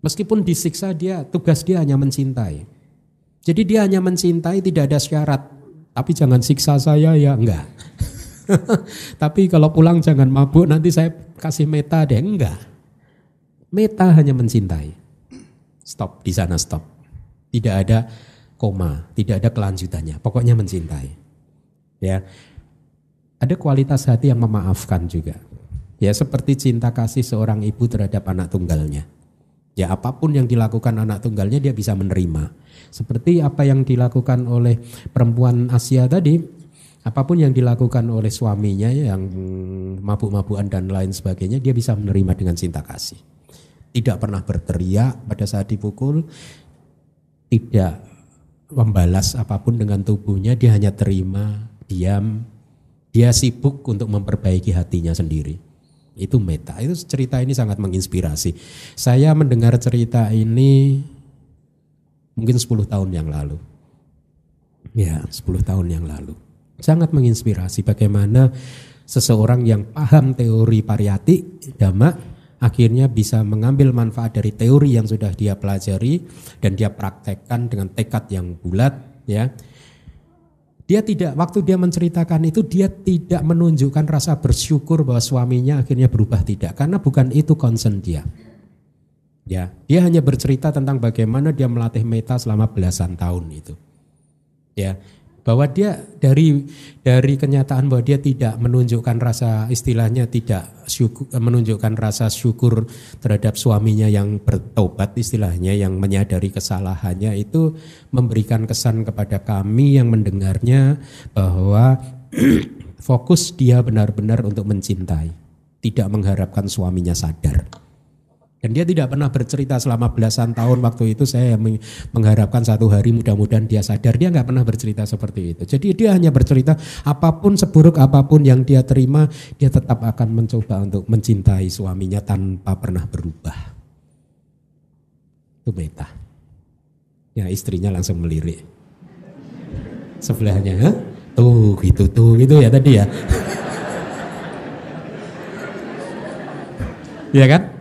Speaker 1: Meskipun disiksa dia tugas dia hanya mencintai. Jadi dia hanya mencintai tidak ada syarat. Tapi jangan siksa saya ya enggak. (laughs) Tapi kalau pulang jangan mabuk nanti saya kasih meta deh enggak. Meta hanya mencintai. Stop di sana stop. Tidak ada koma, tidak ada kelanjutannya. Pokoknya mencintai. Ya. Ada kualitas hati yang memaafkan juga. Ya seperti cinta kasih seorang ibu terhadap anak tunggalnya. Ya apa pun yang dilakukan anak tunggalnya dia bisa menerima. Seperti apa yang dilakukan oleh perempuan Asia tadi, apa pun yang dilakukan oleh suaminya yang mabuk-mabukan dan lain sebagainya, dia bisa menerima dengan cinta kasih. Tidak pernah berteriak pada saat dipukul, tidak membalas apa pun dengan tubuhnya, dia hanya terima, diam, dia sibuk untuk memperbaiki hatinya sendiri. Itu meta. Itu cerita ini sangat menginspirasi. Saya mendengar cerita ini mungkin 10 tahun yang lalu. Ya, 10 tahun yang lalu. Sangat menginspirasi bagaimana seseorang yang paham teori pariyati, dhamma, akhirnya bisa mengambil manfaat dari teori yang sudah dia pelajari dan dia praktekkan dengan tekad yang bulat ya. Dia tidak waktu dia menceritakan itu dia tidak menunjukkan rasa bersyukur bahwa suaminya akhirnya berubah tidak karena bukan itu concern dia. Ya dia hanya bercerita tentang bagaimana dia melatih meta selama belasan tahun itu. Ya bahwa dia dari dari kenyataan bahwa dia tidak menunjukkan rasa istilahnya tidak syukur, menunjukkan rasa syukur terhadap suaminya yang bertobat istilahnya yang menyadari kesalahannya itu memberikan kesan kepada kami yang mendengarnya bahwa (clears throat) fokus dia benar-benar untuk mencintai tidak mengharapkan suaminya sadar Dan dia tidak pernah bercerita selama belasan tahun waktu itu saya meng- mengharapkan satu hari mudah-mudahan dia sadar. Dia nggak pernah bercerita seperti itu. Jadi dia hanya bercerita apa pun seburuk apa pun yang dia terima, dia tetap akan mencoba untuk mencintai suaminya tanpa pernah berubah. Itu meta. Ya istrinya langsung melirik. Sebelahnya, "Hah? tuh gitu tuh gitu ya tadi ya. Iya (laughs) kan?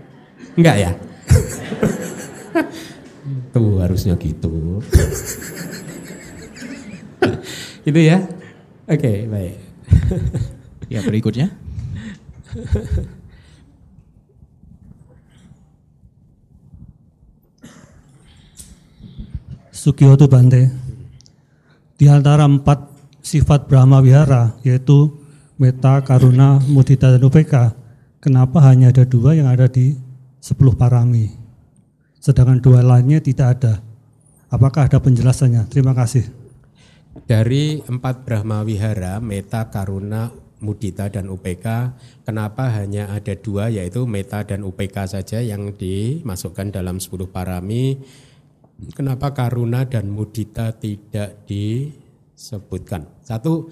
Speaker 1: Enggak ya? Tuh harusnya gitu. itu ya? Oke, baik.
Speaker 2: Ya berikutnya.
Speaker 4: Sukiyoto Bante. Di antara empat sifat Brahma Wihara, yaitu Meta, Karuna, Mudita, dan Upeka, kenapa hanya ada dua yang ada di sepuluh parami? Sedangkan dua lainnya tidak ada. Apakah ada penjelasannya? Terima kasih.
Speaker 1: Dari empat Brahma Wihara, Meta, Karuna, Mudita, dan UPK, kenapa hanya ada dua yaitu Meta dan UPK saja yang dimasukkan dalam 10 parami? Kenapa Karuna dan Mudita tidak disebutkan? Satu,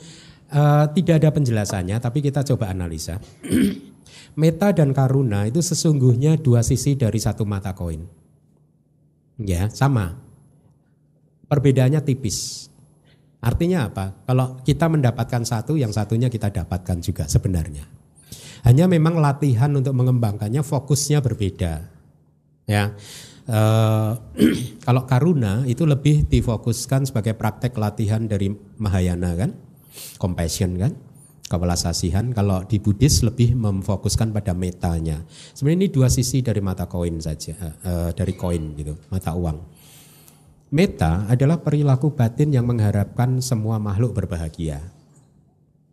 Speaker 1: eh, tidak ada penjelasannya, tapi kita coba analisa. (clears throat) Meta dan Karuna itu sesungguhnya dua sisi dari satu mata koin. Ya, sama. Perbedaannya tipis. Artinya apa? Kalau kita mendapatkan satu, yang satunya kita dapatkan juga sebenarnya. Hanya memang latihan untuk mengembangkannya fokusnya berbeda. Ya, eh, (clears throat) kalau karuna itu lebih difokuskan sebagai praktek latihan dari Mahayana kan, compassion kan, kewelasasihan. Kalau di Buddhis lebih memfokuskan pada metanya. Sebenarnya ini dua sisi dari mata koin saja, eh, dari koin gitu, mata uang. Meta adalah perilaku batin yang mengharapkan semua makhluk berbahagia.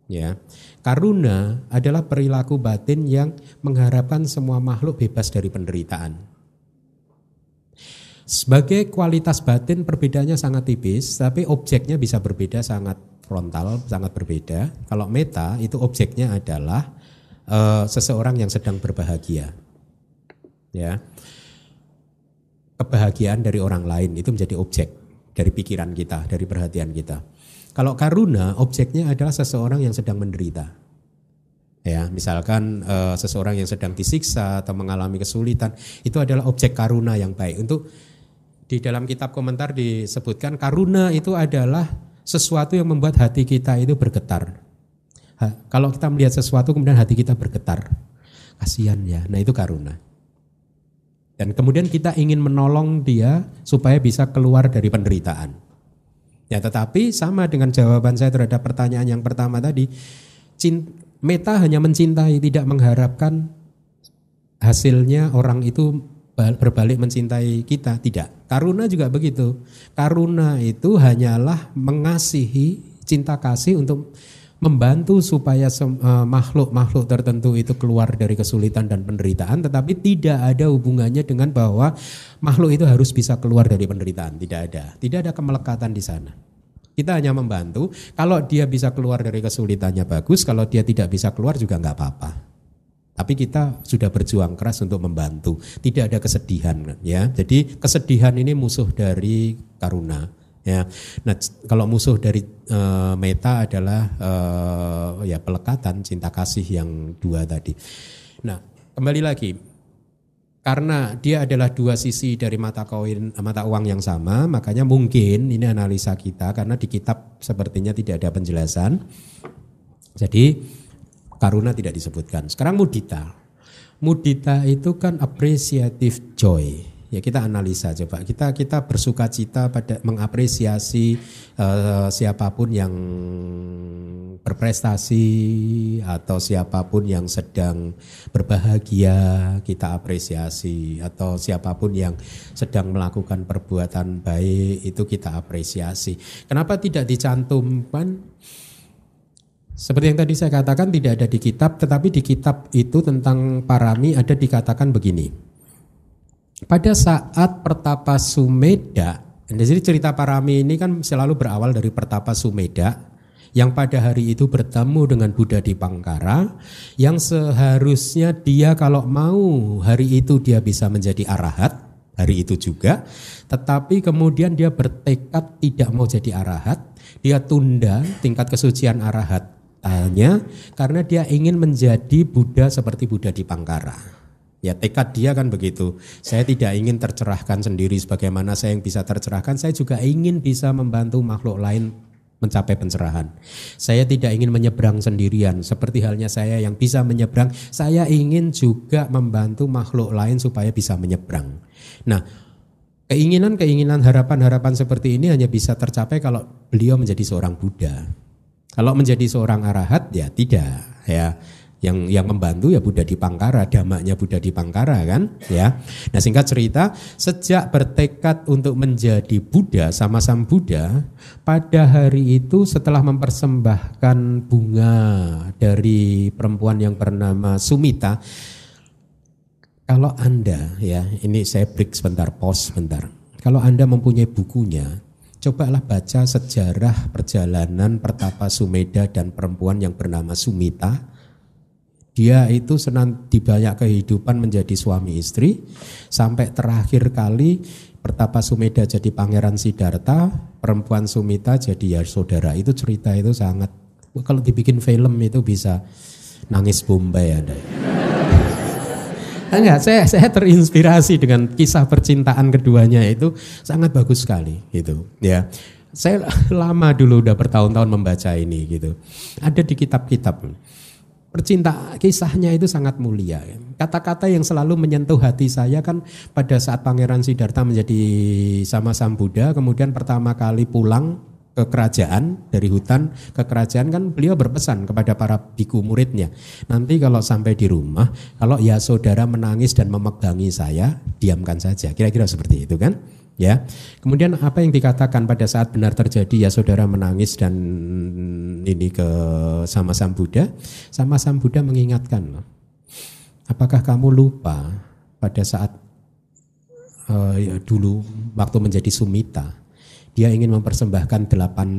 Speaker 1: Ya. Karuna adalah perilaku batin yang mengharapkan semua makhluk bebas dari penderitaan. Sebagai kualitas batin perbedaannya sangat tipis, tapi objeknya bisa berbeda sangat frontal, sangat berbeda. Kalau meta itu objeknya adalah eh, seseorang yang sedang berbahagia. Ya kebahagiaan dari orang lain itu menjadi objek dari pikiran kita, dari perhatian kita. Kalau karuna, objeknya adalah seseorang yang sedang menderita. Ya, misalkan eh, seseorang yang sedang disiksa atau mengalami kesulitan, itu adalah objek karuna yang baik. Untuk di dalam kitab komentar disebutkan karuna itu adalah sesuatu yang membuat hati kita itu bergetar. Ha, kalau kita melihat sesuatu kemudian hati kita bergetar, kasihan ya. Nah itu karuna. Dan kemudian kita ingin menolong dia supaya bisa keluar dari penderitaan. Ya tetapi sama dengan jawaban saya terhadap pertanyaan yang pertama tadi, meta hanya mencintai, tidak mengharapkan hasilnya orang itu berbalik mencintai kita, tidak. Karuna juga begitu. Karuna itu hanyalah mengasihi, cinta kasih untuk membantu supaya eh, makhluk-makhluk tertentu itu keluar dari kesulitan dan penderitaan tetapi tidak ada hubungannya dengan bahwa makhluk itu harus bisa keluar dari penderitaan. Tidak ada. Tidak ada kemelekatan di sana. Kita hanya membantu. Kalau dia bisa keluar dari kesulitannya bagus. Kalau dia tidak bisa keluar juga nggak apa-apa tapi kita sudah berjuang keras untuk membantu tidak ada kesedihan ya jadi kesedihan ini musuh dari karuna ya. Nah, kalau musuh dari uh, meta adalah uh, ya pelekatan cinta kasih yang dua tadi. Nah, kembali lagi karena dia adalah dua sisi dari mata koin mata uang yang sama, makanya mungkin ini analisa kita karena di kitab sepertinya tidak ada penjelasan. Jadi karuna tidak disebutkan. Sekarang mudita. Mudita itu kan appreciative joy. Ya kita analisa coba. Kita kita bersuka cita pada mengapresiasi uh, siapa pun yang berprestasi atau siapa pun yang sedang berbahagia kita apresiasi. Atau siapa pun yang sedang melakukan perbuatan baik itu kita apresiasi. Kenapa tidak dicantumkan seperti yang tadi saya katakan tidak ada di kitab tetapi di kitab itu tentang parami ada dikatakan begini. Pada saat pertapa Sumeda, jadi cerita Parami ini kan selalu berawal dari pertapa Sumeda yang pada hari itu bertemu dengan Buddha di Pangkara yang seharusnya dia kalau mau hari itu dia bisa menjadi arahat hari itu juga tetapi kemudian dia bertekad tidak mau jadi arahat dia tunda tingkat kesucian arahat tanya karena dia ingin menjadi Buddha seperti Buddha di Pangkara Ya tekad dia kan begitu. Saya tidak ingin tercerahkan sendiri sebagaimana saya yang bisa tercerahkan. Saya juga ingin bisa membantu makhluk lain mencapai pencerahan. Saya tidak ingin menyeberang sendirian seperti halnya saya yang bisa menyeberang. Saya ingin juga membantu makhluk lain supaya bisa menyeberang. Nah, keinginan-keinginan harapan-harapan seperti ini hanya bisa tercapai kalau beliau menjadi seorang Buddha. Kalau menjadi seorang arahat ya tidak ya yang yang membantu ya Buddha di Pangkara, damaknya Buddha di Pangkara kan, ya. Nah singkat cerita, sejak bertekad untuk menjadi Buddha sama sang Buddha, pada hari itu setelah mempersembahkan bunga dari perempuan yang bernama Sumita, kalau Anda ya, ini saya break sebentar, pause sebentar. Kalau Anda mempunyai bukunya, cobalah baca sejarah perjalanan pertapa Sumeda dan perempuan yang bernama Sumita dia itu senang di banyak kehidupan menjadi suami istri sampai terakhir kali Pertapa Sumeda jadi pangeran Siddhartha, perempuan Sumita jadi ya saudara. Itu cerita itu sangat kalau dibikin film itu bisa nangis Bombay ada. Enggak, saya saya terinspirasi dengan kisah percintaan keduanya itu sangat bagus sekali gitu ya. Saya (laughs) lama dulu udah bertahun-tahun membaca ini gitu. Ada di kitab-kitab. Percinta kisahnya itu sangat mulia. Kata-kata yang selalu menyentuh hati saya kan pada saat Pangeran Siddhartha menjadi sama Sang Buddha, kemudian pertama kali pulang ke kerajaan dari hutan ke kerajaan kan beliau berpesan kepada para biku muridnya nanti kalau sampai di rumah kalau ya saudara menangis dan memegangi saya diamkan saja kira-kira seperti itu kan ya. Kemudian apa yang dikatakan pada saat benar terjadi ya saudara menangis dan ini ke sama Sang Buddha, sama Sang Buddha mengingatkan. Apakah kamu lupa pada saat uh, ya, dulu waktu menjadi sumita, dia ingin mempersembahkan delapan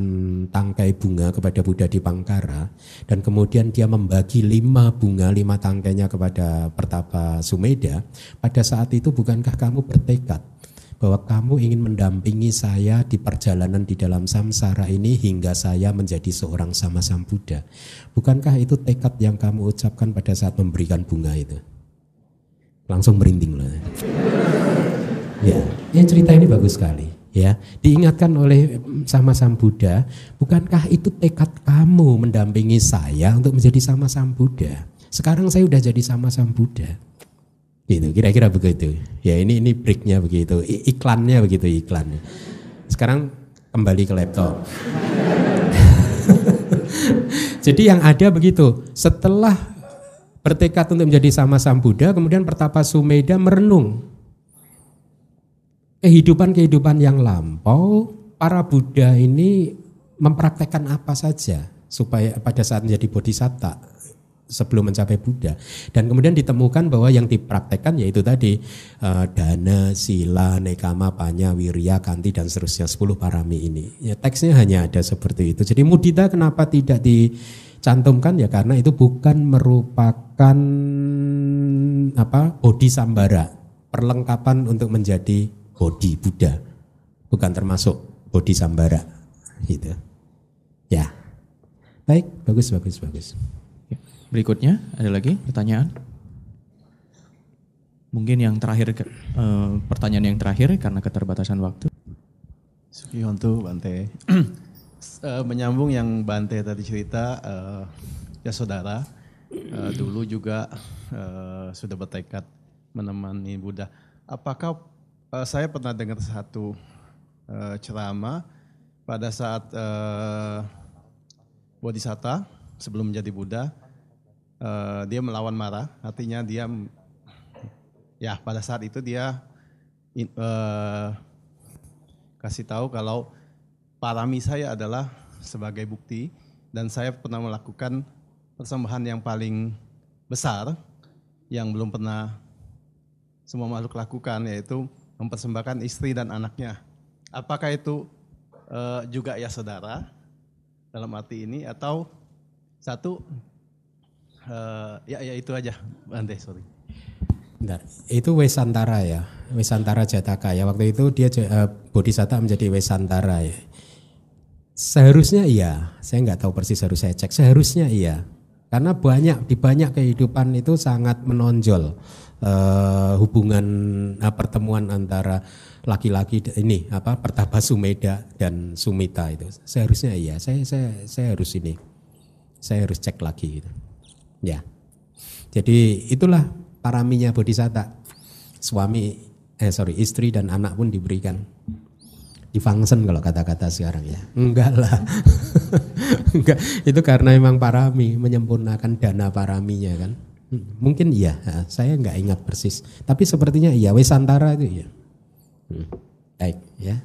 Speaker 1: tangkai bunga kepada Buddha di Pangkara dan kemudian dia membagi lima bunga lima tangkainya kepada Pertapa Sumeda pada saat itu bukankah kamu bertekad bahwa kamu ingin mendampingi saya di perjalanan di dalam samsara ini hingga saya menjadi seorang sama Sang Buddha. Bukankah itu tekad yang kamu ucapkan pada saat memberikan bunga itu? Langsung merinding lah. Ya, ya cerita ini bagus sekali. Ya, diingatkan oleh sama Sang Buddha, bukankah itu tekad kamu mendampingi saya untuk menjadi sama Sang Buddha? Sekarang saya sudah jadi sama Sang Buddha. Gitu, kira-kira begitu. Ya ini ini breaknya begitu, iklannya begitu iklannya. Sekarang kembali ke laptop. (laughs) Jadi yang ada begitu, setelah bertekad untuk menjadi sama Sang Buddha, kemudian Pertapa Sumeda merenung kehidupan-kehidupan yang lampau, para Buddha ini mempraktekkan apa saja supaya pada saat menjadi bodhisatta sebelum mencapai Buddha dan kemudian ditemukan bahwa yang dipraktekkan yaitu tadi uh, dana, sila, nekama, panya, wirya, kanti dan seterusnya 10 parami ini. Ya teksnya hanya ada seperti itu. Jadi mudita kenapa tidak dicantumkan ya karena itu bukan merupakan apa bodi sambara, perlengkapan untuk menjadi bodi Buddha. Bukan termasuk bodi sambara gitu. Ya. Baik, bagus bagus bagus.
Speaker 2: Berikutnya ada lagi pertanyaan? Mungkin yang terakhir uh, pertanyaan yang terakhir karena keterbatasan waktu.
Speaker 5: Sukihontu Bante. uh, (clears throat) menyambung yang Bante tadi cerita uh, ya saudara uh, dulu juga uh, sudah bertekad menemani Buddha. Apakah uh, saya pernah dengar satu uh, ceramah pada saat uh, Bodhisatta sebelum menjadi Buddha uh, dia melawan marah, artinya dia ya pada saat itu dia uh, kasih tahu kalau parami saya adalah sebagai bukti dan saya pernah melakukan persembahan yang paling besar yang belum pernah semua makhluk lakukan yaitu mempersembahkan istri dan anaknya. Apakah itu uh, juga ya saudara? dalam arti ini atau satu eh, ya ya itu aja Bante sorry.
Speaker 1: Bentar, itu Wesantara ya, Wesantara Jataka ya. Waktu itu dia uh, Bodhisatta menjadi Wesantara ya. Seharusnya iya, saya nggak tahu persis harus saya cek. Seharusnya iya, karena banyak di banyak kehidupan itu sangat menonjol uh, hubungan uh, pertemuan antara laki-laki ini apa Pertaba Sumeda dan Sumita itu. Seharusnya iya, saya saya saya harus ini, saya harus cek lagi gitu. Ya, jadi itulah paraminya bodhisatta. Suami, eh sorry, istri dan anak pun diberikan. Difungsen kalau kata-kata sekarang ya. Enggak lah. (laughs) Enggak, itu karena memang parami, menyempurnakan dana paraminya kan. Mungkin iya, saya enggak ingat persis. Tapi sepertinya iya, Wesantara itu iya. Hmm, Baik ya.